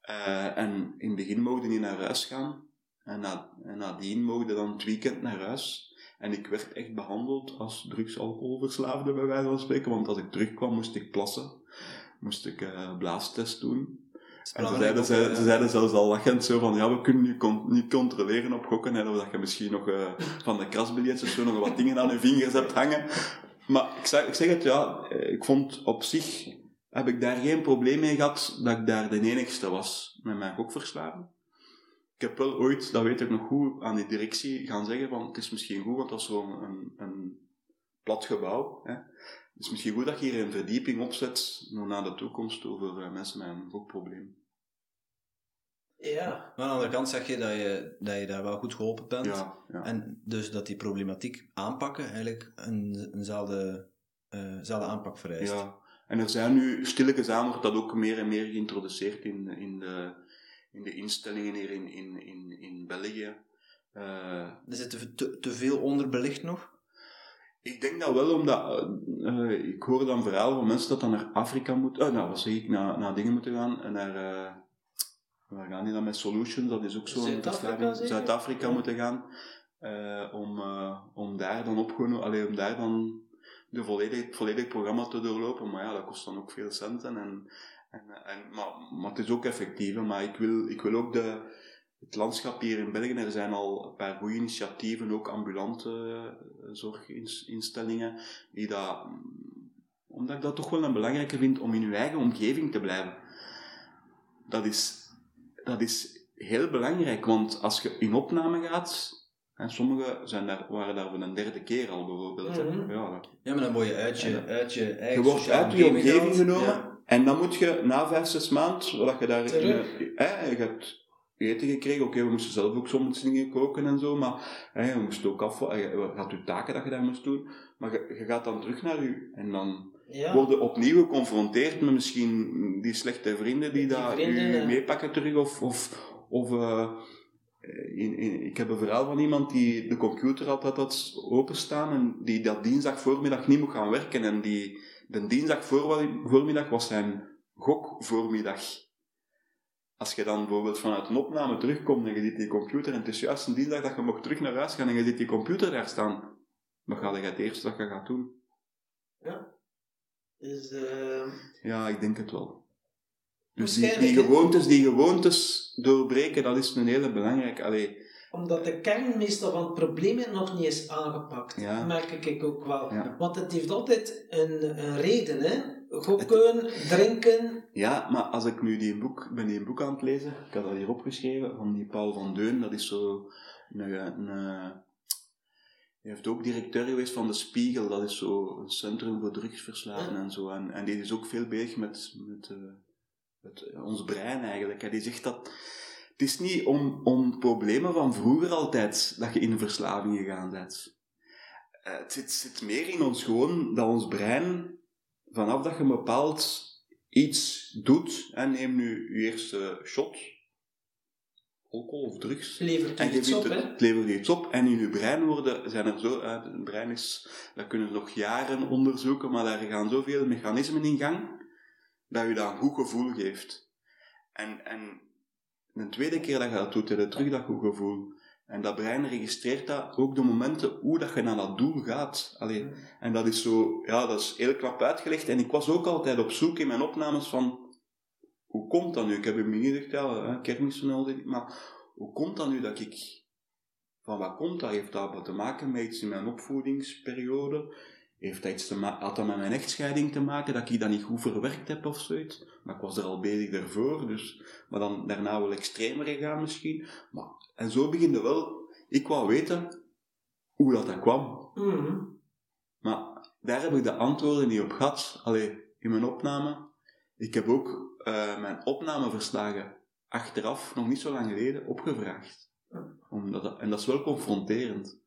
Eh, en in het begin mochten niet naar huis gaan. En, na, en nadien mochten dan het weekend naar huis. En ik werd echt behandeld als drugs-alcoholverslaafde, bij wijze van spreken. Want als ik terugkwam, moest ik plassen. Moest ik eh blaastest doen. En ze zeiden, ze, ze zeiden zelfs al lachend zo van, ja, we kunnen je con- niet controleren op gokken, hè, of dat je misschien nog eh, van de krasbiljetjes zo nog wat dingen aan je vingers hebt hangen. Maar ik zeg, ik zeg het, ja, eh, ik vond op zich, heb ik daar geen probleem mee gehad dat ik daar de enigste was met mijn gokverslaving. Ik heb wel ooit, dat weet ik nog goed, aan die directie gaan zeggen van, het is misschien goed, want dat is zo'n een, een plat gebouw, hè. Het is misschien goed dat je hier een verdieping opzet nog naar de toekomst over eh, mensen met een gokprobleem. Ja, Maar aan de andere kant zeg je dat je, dat je daar wel goed geholpen bent. Ja, ja. En dus dat die problematiek aanpakken eigenlijk een, eenzelfde, eh, zelfde aanpak vereist. ja. En er zijn nu, stilletjes aan wordt dat ook meer en meer geïntroduceerd in, in, de, in de instellingen hier in, in, in, in België. Eh, Er zit te, te, te veel onderbelicht nog. Ik denk dat wel, omdat uh, ik hoor dan verhalen van mensen dat dan naar Afrika moeten, uh, nou wat zeg ik, naar, naar dingen moeten gaan, en naar, uh, waar gaan die dan met Solutions, dat is ook zo'n Zuid-Afrika, Zuid-Afrika moeten gaan, om, om daar dan opgenomen, alleen om daar dan de volledig, het volledig programma te doorlopen, maar ja, dat kost dan ook veel centen, en, en, en, maar, maar het is ook effectief, maar ik wil, ik wil ook de, het landschap hier in België, er zijn al een paar goede initiatieven, ook ambulante uh, zorginstellingen, die dat, omdat ik dat toch wel een belangrijke vind om in je eigen omgeving te blijven. Dat is, dat is heel belangrijk, want als je in opname gaat, en sommigen zijn daar, waren daar voor een derde keer al bijvoorbeeld. Mm ja, ja, maar dan word je uit je, uit je eigen Je wordt uit je omgeving genomen, en dan moet je na vijf, zes maanden, wat je daar... Eh, je hebt eten gekregen. Oké, we moesten zelf ook soms dingen koken en zo, maar hè, je moest ook af, je had je taken dat je daar moest doen, maar je, je gaat dan terug naar je en dan ja. worden opnieuw geconfronteerd met misschien die slechte vrienden die, die daar je meepakken terug of, of, of uh, in, in, ik heb een verhaal van iemand die de computer altijd had openstaan en die dat dinsdag voormiddag niet mocht gaan werken en die de dinsdag voormiddag was zijn gokvoormiddag als je dan bijvoorbeeld vanuit een opname terugkomt en je ziet die computer en het is juist een dinsdag dat je mag terug naar huis gaan en je ziet die computer daar staan, wat ga je het eerste dat je gaat doen? Ja. Dus, uh... Ja, ik denk het wel. Dus die, die, gewoontes, die gewoontes doorbreken, dat is een hele belangrijke. Allee, omdat de kern meestal van het probleem nog niet is aangepakt. Ja. merk ik ook wel. Ja. Want het heeft altijd een, een reden, hè? Gokken, drinken. Ja, maar als ik nu die boek, ben die een boek aan het lezen, ik had dat hier opgeschreven, van die Paul van Deun, dat is zo een, een, hij heeft ook directeur geweest van de Spiegel, dat is zo een centrum voor drugsverslaven en zo. En, en die is ook veel bezig met, met, uh, met ons brein eigenlijk. Die zegt dat het is niet om, om problemen van vroeger altijd dat je in een verslaving gegaan bent. Uh, het zit, zit meer in ons gewoon dat ons brein vanaf dat je een bepaald iets doet, en neem nu je eerste shot, alcohol of drugs, levert en iets op, het, levert iets op, en in je brein worden, zijn er zo, het brein is, dat kunnen we nog jaren onderzoeken, maar daar gaan zoveel mechanismen in gang, dat je dat een goed gevoel geeft. En, en de tweede keer dat je dat doet, heb je terug dat goed gevoel. En dat brein registreert dat, ook de momenten hoe dat je naar dat doel gaat. Allee, en dat is zo, ja, dat is heel knap uitgelegd. En ik was ook altijd op zoek in mijn opnames van, hoe komt dat nu? Ik heb hem niet gezegd, ja, kermis en al dit, maar hoe komt dat nu dat ik, van wat komt dat? Heeft dat te maken met iets in mijn opvoedingsperiode? Heeft dat iets te had dat met mijn echtscheiding te maken, dat ik dat niet goed verwerkt heb of zoiets? Maar ik was er al bezig daarvoor, dus, maar dan daarna wel extremer gegaan misschien. Maar, en zo beginde wel, ik wou weten hoe dat, dat kwam. Mhm. Maar daar heb ik de antwoorden niet op gehad. Allee, in mijn opname. Ik heb ook uh, mijn opnameverslagen achteraf, nog niet zo lang geleden, opgevraagd. Omdat en dat is wel confronterend.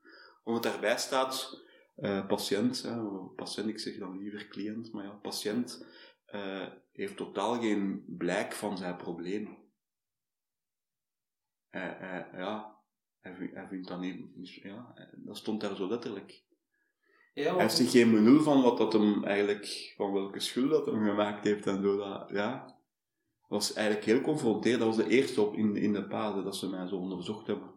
Omdat daarbij staat uh, patiënt, hè, patiënt, ik zeg dan liever cliënt, maar ja, patiënt uh, heeft totaal geen blijk van zijn probleem. Uh, ja, hij, hij, vindt dat niet, ja, dat stond daar zo letterlijk. Ja, hij heeft zich geen benul van wat dat hem eigenlijk, van welke schuld dat hem gemaakt heeft en zo. Dat, ja, was eigenlijk heel confronterend. Dat was de eerste op in, in de paden dat ze mij zo onderzocht hebben.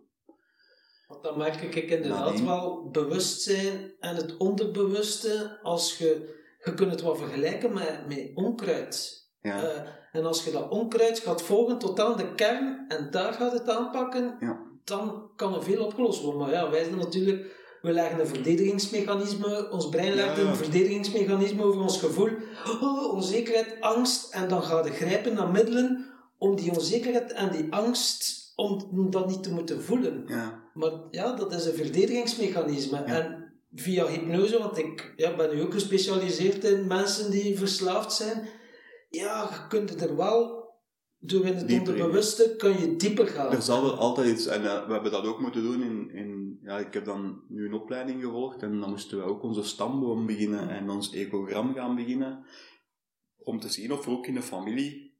Want dan merk ik inderdaad wel bewustzijn en het onderbewuste, als je, je kunt het wel vergelijken met, met onkruid. Ja. Uh, en als je dat onkruid gaat volgen tot aan de kern en daar gaat het aanpakken, ja. dan kan er veel opgelost worden. Maar ja, wij zijn natuurlijk, we leggen een verdedigingsmechanisme, ons brein legt ja, een verdedigingsmechanisme over ons gevoel, oh, onzekerheid, angst, en dan gaat je grijpen naar middelen om die onzekerheid en die angst om dat niet te moeten voelen. Ja. Maar ja, dat is een verdedigingsmechanisme. En via hypnose, want ik ja, ben nu ook gespecialiseerd in mensen die verslaafd zijn, ja, je kunt er wel door in het dieper onderbewuste kun je dieper gaan. Er zal wel altijd iets, en uh, we hebben dat ook moeten doen in, in, ja, ik heb dan nu een opleiding gevolgd en dan moesten we ook onze stamboom beginnen en ons ecogram gaan beginnen, om te zien of er ook in de familie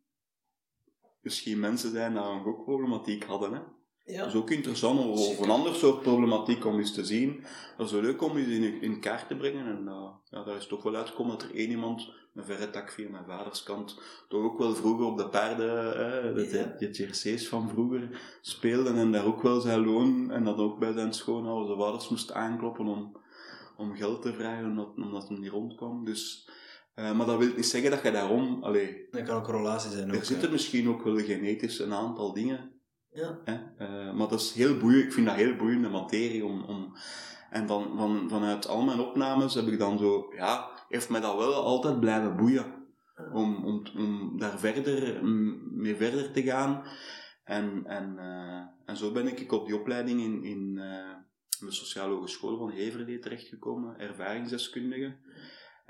misschien mensen zijn die een gokproblematiek hadden. Hè? Ja. Dat is ook interessant, of Zeker. een ander soort problematiek om eens te zien. Dat is wel leuk om eens in, in kaart te brengen. En eh, ja, daar is toch wel uitgekomen dat er één iemand, een verre tak via mijn vaders kant, toch ook wel vroeger op de paarden, eh, de, Ja. de, van vroeger, speelde en daar ook wel zijn loon, en dat ook bij zijn schoonouders, de vaders moest aankloppen om, om geld te vragen, omdat, omdat hij niet rondkwam. Dus, eh, maar dat wil niet zeggen dat je daarom, allee, Dat kan ook een correlatie zijn. er Ook, zitten misschien ook wel genetisch een aantal dingen Ja. Eh, maar dat is heel boeiend, ik vind dat heel boeiende materie. Om, om, en van, van, vanuit al mijn opnames heb ik dan zo, ja, heeft mij dat wel altijd blijven boeien. Om, om, om daar verder, mee verder te gaan. En, en, eh, en zo ben ik op die opleiding in, in eh, de Sociale Hogeschool van Heverlee terechtgekomen, ervaringsdeskundige.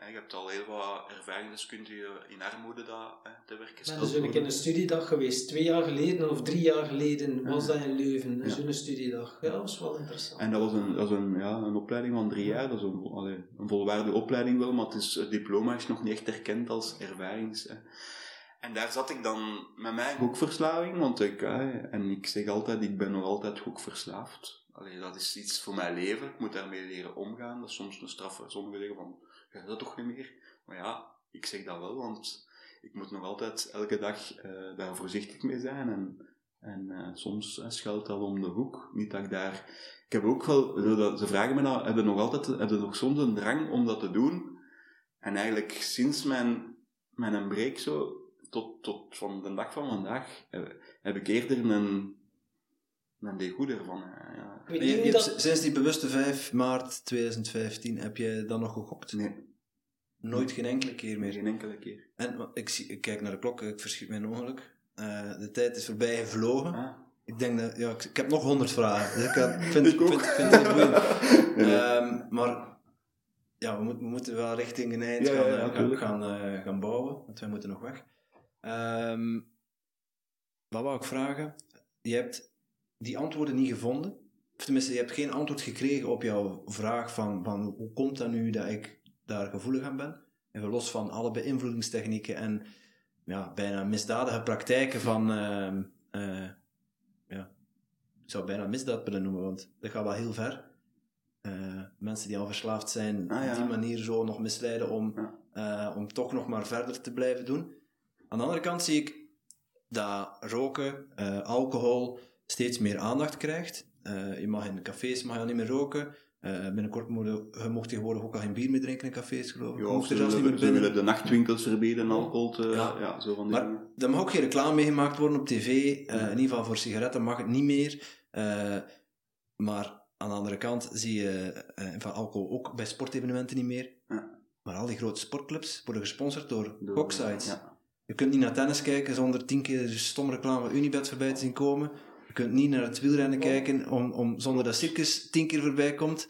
Je hebt al heel wat ervaringsdeskundigen in armoede dat, hè, te werk Ik ben dus een een studiedag geweest. Twee jaar geleden of drie jaar geleden was dat in Leuven. Ja. Zo'n studiedag. Ja, dat was wel interessant. En dat was een, dat was een, ja, een opleiding van drie jaar. Dat is een, allee, een volwaardige opleiding wel, maar het, is, het diploma is nog niet echt erkend als ervarings. Hè. En daar zat ik dan met mijn gokverslaving, want ik, hè, en ik zeg altijd, ik ben nog altijd gokverslaafd. Allee, dat is iets voor mijn leven, ik moet daarmee leren omgaan. Dat is soms een straf, sommigen zeggen van, ga dat toch niet meer? Maar ja, ik zeg dat wel, want ik moet nog altijd elke dag eh, daar voorzichtig mee zijn. En, en eh, soms eh, schuilt dat om de hoek. Niet dat ik daar... Ik heb ook wel... Ze vragen me nou, hebben nog altijd... Hebben nog soms een drang om dat te doen? En eigenlijk sinds mijn, mijn break zo, tot, tot van de dag van vandaag, heb, heb ik eerder een... Een degoed ervan. hè, Ja. Je, je hebt dat... sinds die bewuste 5 maart 2015 heb je dan nog gegokt? Nee, Nooit geen enkele keer meer. geen enkele keer. En ik, zie, ik kijk naar de klok, ik verschiet mijn ongeluk. Eh, de tijd is voorbij gevlogen. Ah. Ik denk dat, ja, ik, ik heb nog honderd vragen. Dus ik, had- [LAUGHS] vind, Ik vind, vind het boeiend. Ehm, maar ja, we, moet- we moeten wel richting een eind Ja, gaan, ja, eh, gaan, tuurlijk. gaan, eh, gaan bouwen, want wij moeten nog weg. Ehm, wat wou ik vragen? Je hebt die antwoorden niet gevonden. Of tenminste, je hebt geen antwoord gekregen op jouw vraag van, van hoe komt dat nu dat ik daar gevoelig aan ben? Even los van alle beïnvloedingstechnieken en ja, bijna misdadige praktijken van... ehm, eh, ja, ik zou bijna misdaad willen noemen, want dat gaat wel heel ver. Eh, mensen die al verslaafd zijn, Ah, ja. op die manier zo nog misleiden om, Ja. eh, om toch nog maar verder te blijven doen. Aan de andere kant zie ik dat roken, alcohol steeds meer aandacht krijgt. Eh, je mag in cafés mag je al niet meer roken. Eh, binnenkort moet je, mocht tegenwoordig ook al geen bier meer drinken in cafés, geloof ik. Ja, mocht ze, er zelfs niet willen, meer ze binnen. willen de nachtwinkels verbieden, alcohol te... Ja. Ja, zo van die Maar dingen. er mag ook geen reclame mee gemaakt worden op tv. eh, in ieder geval voor sigaretten mag het niet meer. Maar aan de andere kant zie je van alcohol ook bij sportevenementen niet meer. Ja. Maar al die grote sportclubs worden gesponsord door, Door-. Je kunt niet naar tennis kijken zonder tien keer de stomme reclame van Unibet voorbij te zien komen. Je kunt niet naar het wielrennen kijken om, om, zonder dat circus tien keer voorbij komt.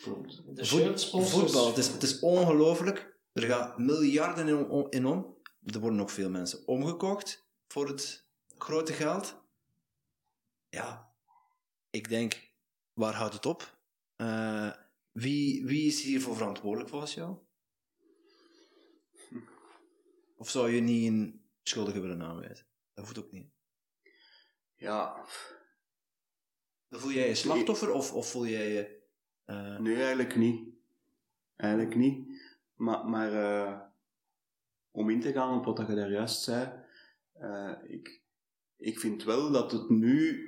De Voet- voetbal, het is, het is ongelooflijk. Er gaan miljarden in, om- in om. Er worden ook veel mensen omgekocht voor het grote geld. Ja, ik denk, waar houdt het op? Eh, wie, wie is hiervoor verantwoordelijk volgens jou? Of zou je niet een schuldige willen aanwijzen? Dat hoeft ook niet. Ja, Voel jij je slachtoffer of, of voel jij je... eh, nee, eigenlijk niet. Eigenlijk niet. Maar, maar eh, om in te gaan op wat je daar juist zei, eh, ik, ik vind wel dat het nu,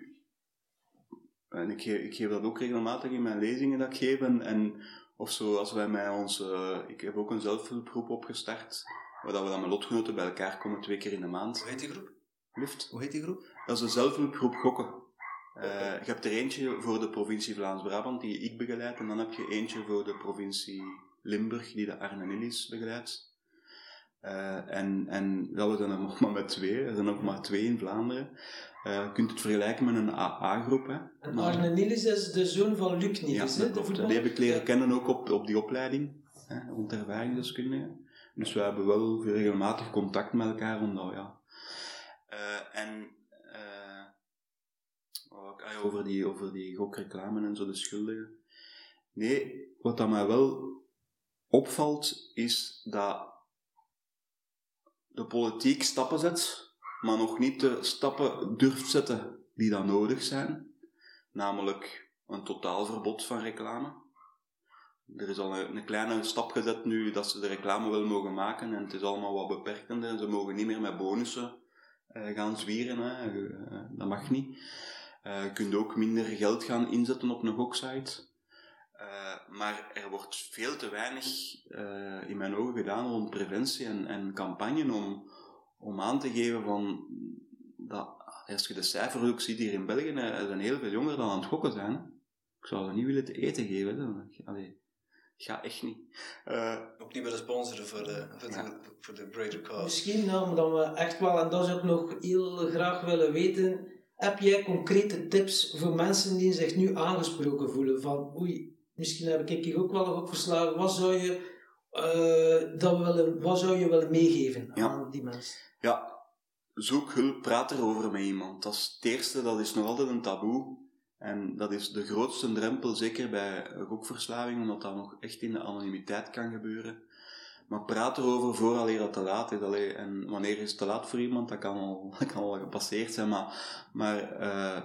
en ik geef, ik geef dat ook regelmatig in mijn lezingen dat ik geef, en, en of zo, als wij met ons, eh, ik heb ook een zelfhulpgroep opgestart, waar dat we dan met lotgenoten bij elkaar komen twee keer in de maand. hoe heet die groep? Lift. Hoe heet die groep? Dat is een zelfhulpgroep gokken. Eh, je hebt er eentje voor de provincie Vlaams-Brabant, die ik begeleid, en dan heb je eentje voor de provincie Limburg, die de Arne Nillis begeleidt. Eh, en, en dat we er nog maar met twee, er zijn ook maar twee in Vlaanderen. Eh, je kunt het vergelijken met een AA-groep. En Arne Niels is de zoon van Luc Ja, Niels, hè, dat. Die heb ik leren Ja. kennen ook op, op die opleiding, hè, rond ervaringsdeskundigen. Dus we hebben wel regelmatig contact met elkaar, omdat ja. En over die, over die gokreclame en zo, de schuldigen. Nee, wat dat mij wel opvalt, is dat de politiek stappen zet, maar nog niet de stappen durft zetten die dan nodig zijn. namelijk een totaalverbod van reclame. Er is al een, kleine stap gezet nu dat ze de reclame wel mogen maken en het is allemaal wat beperkender. Ze mogen niet meer met bonussen uh, gaan zwieren, hè. Uh, dat mag niet. Uh, je kunt ook minder geld gaan inzetten op een goksite. maar er wordt veel te weinig in mijn ogen gedaan rond preventie en, en campagne om, om aan te geven van dat als je de cijfers ook ziet hier in België, er zijn heel veel jongeren dan aan het gokken zijn. Ik zou ze niet willen te eten geven. Allee, ga echt niet. Uh, ook niet willen sponsoren voor de, voor de, voor de greater cause. Misschien nou, omdat we echt wel, en dat is ook nog heel graag willen weten, heb jij concrete tips voor mensen die zich nu aangesproken voelen? Van, oei, misschien heb ik hier ook wel nog opgeslagen. Wat zou je, uh, dat willen, wat zou je willen meegeven aan die mensen? Ja, zoek hulp, praat erover met iemand. Dat is het eerste, dat is nog altijd een taboe. En dat is de grootste drempel, zeker bij gokverslaving, omdat dat nog echt in de anonimiteit kan gebeuren. Maar praat erover vooral dat te laat is. Allee, en wanneer is het te laat voor iemand, dat kan al, [LAUGHS] dat kan al gepasseerd zijn. Maar, maar uh,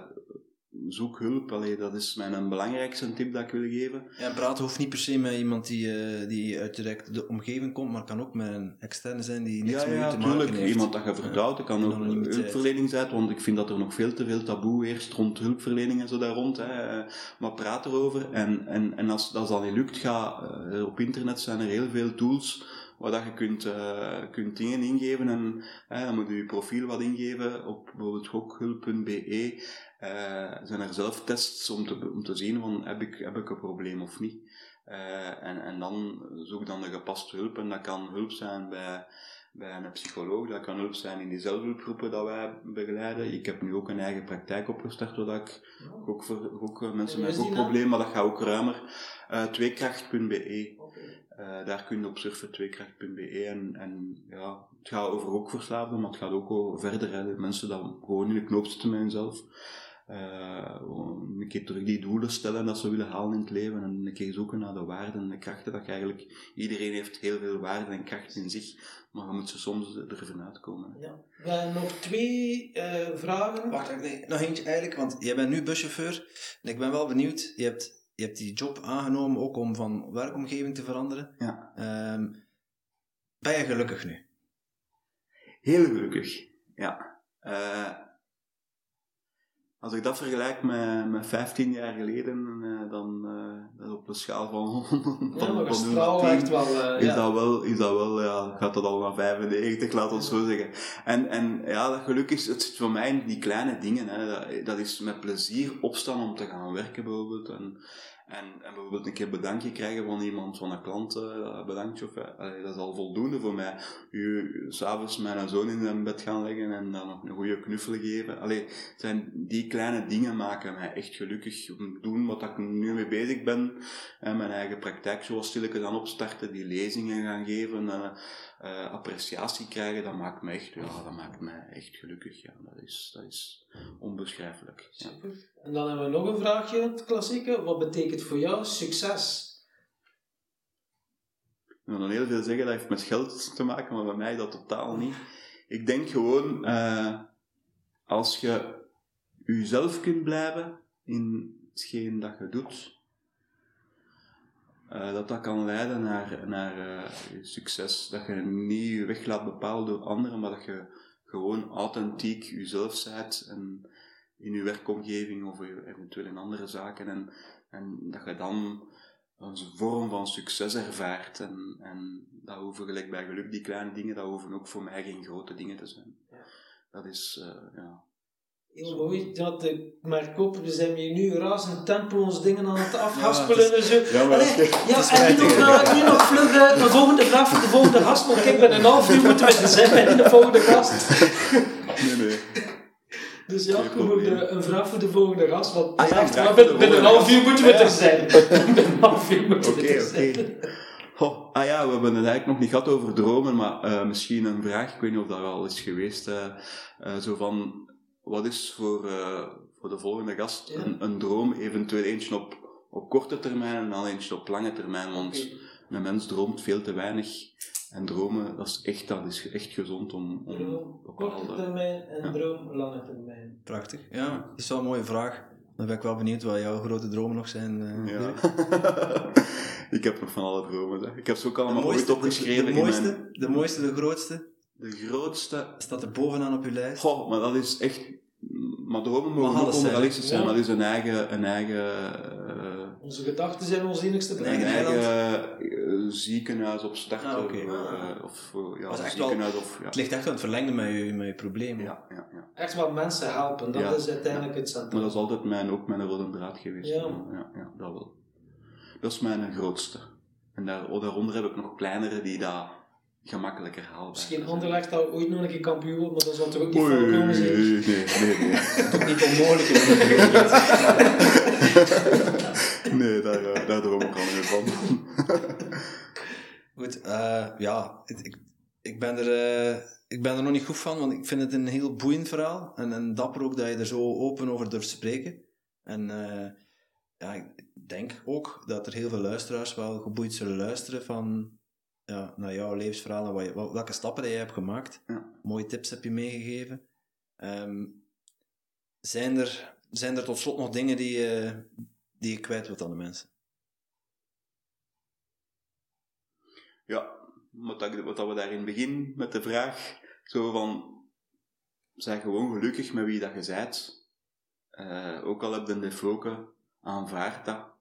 zoek hulp. Allee, dat is mijn belangrijkste tip dat ik wil geven. Ja, praten hoeft niet per se met iemand die, uh, die uit direct de omgeving komt, maar kan ook met een externe zijn die niks ja, met ja, te maken heeft. Iemand dat je vertrouwt, dat kan ook hulpverlening zijn, want ik vind dat er nog veel te veel taboe eerst rond hulpverlening en zo daar rond. Hè. Maar praat erover. En, en, en als, als dat niet lukt, ga uh, op internet zijn er heel veel tools waar dat je kunt, uh, kunt dingen ingeven en uh, dan moet je je profiel wat ingeven op bijvoorbeeld gokhulp.be uh, zijn er zelf tests om te, om te zien van heb ik, heb ik een probleem of niet. Uh, en, en dan zoek dan de gepaste hulp en dat kan hulp zijn bij, bij een psycholoog, dat kan hulp zijn in die zelfhulpgroepen dat wij begeleiden. Ik heb nu ook een eigen praktijk opgestart waar ik ook voor ook mensen met gokproblemen, maar dat gaat ook ruimer. Uh, tweekracht.be. Uh, daar kun je op surfen, tweekracht.be. En, en ja, het gaat over ook verslaafden, maar het gaat ook over verder. Hè. Mensen dat gewoon in de knoop zitten met hunzelf. Uh, een keer terug die doelen stellen dat ze willen halen in het leven en een keer zoeken naar de waarden en de krachten. Dat eigenlijk, iedereen heeft heel veel waarden en krachten in zich, maar je moet ze soms er uitkomen. Ja. We hebben nog twee uh, vragen. Wacht, nee, nog eentje eigenlijk, want jij bent nu buschauffeur en ik ben wel benieuwd. Je hebt, je hebt die job aangenomen ook om van werkomgeving te veranderen. Ja. Um, ben je gelukkig nu? Heel gelukkig, ja. Uh, als ik dat vergelijk met, met 15 jaar geleden, uh, dan uh, op een schaal [LAUGHS] van, van, ja, maar van 10, echt wel, uh, is, ja. dat wel, is dat wel, ja, gaat dat al naar 95, laat ons zo zeggen. En, en ja, dat geluk is, het zit voor mij in die kleine dingen. Hè. Dat, dat is met plezier opstaan om te gaan werken bijvoorbeeld. En, en, en bijvoorbeeld een keer bedankje krijgen van iemand, van een klant, uh, bedankje, of, uh, dat is al voldoende voor mij. U, s'avonds mijn zoon in zijn bed gaan leggen en dan nog een goede knuffel geven. Allee, zijn die kleine dingen maken mij echt gelukkig doen wat ik nu mee bezig ben. En mijn eigen praktijk zoals stilletjes aan opstarten, die lezingen gaan geven, uh, uh, appreciatie krijgen, dat maakt me echt, ja, dat maakt mij echt gelukkig. Ja, dat is, dat is onbeschrijfelijk. Ja. En dan hebben we nog een vraagje, het klassieke. Wat betekent voor jou succes? Ik wil dan heel veel zeggen, dat heeft met geld te maken, maar bij mij dat totaal niet. Ik denk gewoon, uh, als je jezelf kunt blijven in hetgeen dat je doet, uh, dat dat kan leiden naar, naar uh, succes. Dat je niet je weg laat bepalen door anderen, maar dat je gewoon authentiek jezelf bent en in je werkomgeving of eventueel in andere zaken. En, en dat je dan een vorm van succes ervaart. En, en dat hoeven gelijk bij geluk, die kleine dingen, dat hoeven ook voor mij geen grote dingen te zijn. Ja. Dat is, uh, ja. Heel mooi, dat ik merk op, we zijn hier nu razend tempo ons dingen aan het afhaspelen ja, en zo. Ja, maar Allee, ja, en nu nog, uh, nu nog vlug uh, de volgende vraag voor de volgende gast, want ik ben een half uur moeten we zijn bij de volgende gast. Nee, nee. Dus ja, we moeten een vraag voor de volgende gast, want Ah, ja, de binnen, binnen een half uur moeten we er zijn. binnen een half uur moeten we Oké, er zijn. oké. Oh, ah ja, we hebben het eigenlijk nog niet gehad over dromen, maar uh, misschien een vraag, ik weet niet of dat al is geweest, uh, uh, zo van, wat is voor, voor de volgende gast Ja. een, een droom, eventueel eentje op, op korte termijn en dan eentje op lange termijn, want een mens droomt veel te weinig. En dromen, dat is echt, dat is echt gezond om, om Droom, korte termijn en Ja. droom, lange termijn. Prachtig. Ja, dat is wel een mooie vraag. Dan ben ik wel benieuwd wat jouw grote dromen nog zijn. eh, Ja. [LAUGHS] Ik heb nog van alle dromen. Hè. Ik heb ze ook allemaal ooit opgeschreven. de, in mooiste, mijn- de mooiste, de grootste, de grootste... staat er bovenaan op uw lijst. Goh, maar dat is echt... Maar dromen mogen ook onrealistisch zijn. Dat is een eigen... Een eigen Onze gedachten zijn ons enigste een eigen ziekenhuis op starten. Ah, oké. eh, of ja, echt ziekenhuis of... Ja. Het ligt echt aan het verlengde met je, met je probleem. Ja, ja, ja. Echt wel mensen helpen, dat Ja. is uiteindelijk het Maar centrum. dat is altijd mijn, ook mijn rode draad geweest. Ja. ja, ja, dat wel. Dat is mijn grootste. En daar, oh, daaronder heb ik nog kleinere die dat gemakkelijker haalbaar Misschien zijn. Anderlecht dat ooit nog een keer kampioen wordt, maar dat zal toch ook niet Oei, voorkomen nee, zeker? nee, nee. [LAUGHS] Toch niet onmogelijk in de [LAUGHS] nee, daar, eh, daar droom ik al niet van. [LAUGHS] Goed, eh, ja, ik, ik, ben er, eh, ik ben er nog niet goed van, want ik vind het een heel boeiend verhaal. En, en dapper ook dat je er zo open over durft spreken. En eh, ja, ik denk ook dat er heel veel luisteraars wel geboeid zullen luisteren van, ja, naar jouw levensverhaal en wat je, welke stappen dat je hebt gemaakt. Ja. Mooie tips heb je meegegeven. Ehm, zijn, er, zijn er tot slot nog dingen die, je die je kwijt wilt aan de mensen? Ja, wat, dat, wat dat we daar in het begin met de vraag, zo van, zijn gewoon gelukkig met wie dat je bent. Eh, ook al heb je een defloken, aanvaard dat.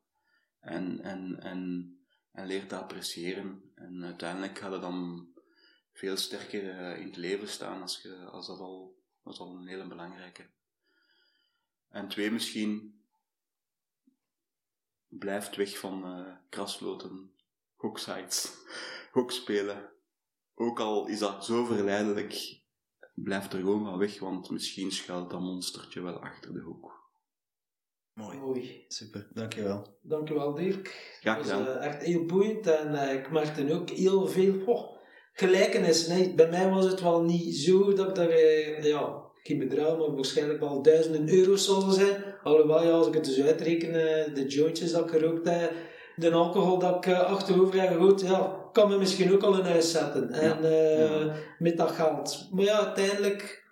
En, en, en, en leert dat appreciëren. En uiteindelijk gaat het dan veel sterker eh, in het leven staan als, je, als dat al, dat is al een hele belangrijke. En twee, misschien blijft weg van eh krasloten, hokspelen. [LAUGHS] Ook al is dat zo verleidelijk, blijf er gewoon van weg, want misschien schuilt dat monstertje wel achter de hoek. Mooi. Mooi. Super, dankjewel. Dankjewel Dirk. Graag Dat was eh, echt heel boeiend en eh, ik merkte ook heel veel oh, gelijkenissen. hè. Bij mij was het wel niet zo dat ik daar, eh, ja, geen bedrag, maar waarschijnlijk wel duizenden euro's zal zijn. Alhoewel, ja, als ik het dus uitreken, de jointjes dat ik gerookt heb, de alcohol dat ik achterover heb gegooid, ja, kan me misschien ook al in huis zetten. En ja. met dat geld. Maar ja, uiteindelijk,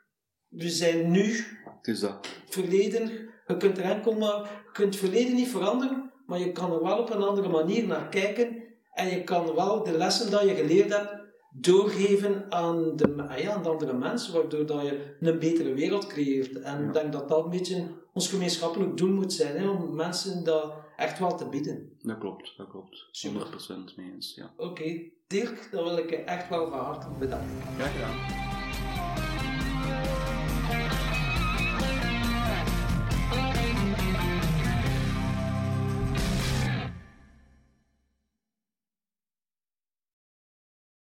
we zijn nu Het is dat. verleden, je kunt er enkel maar, je kunt het verleden niet veranderen, maar je kan er wel op een andere manier naar kijken en je kan wel de lessen die je geleerd hebt doorgeven aan de, ah ja, aan de andere mensen, waardoor dat je een betere wereld creëert. En Ja. ik denk dat dat een beetje ons gemeenschappelijk doel moet zijn, hè, om mensen dat echt wel te bieden. Dat klopt, dat klopt. Super. 100% mee eens, ja. Oké, Dirk, dan wil ik je echt wel van harte bedanken. Graag gedaan.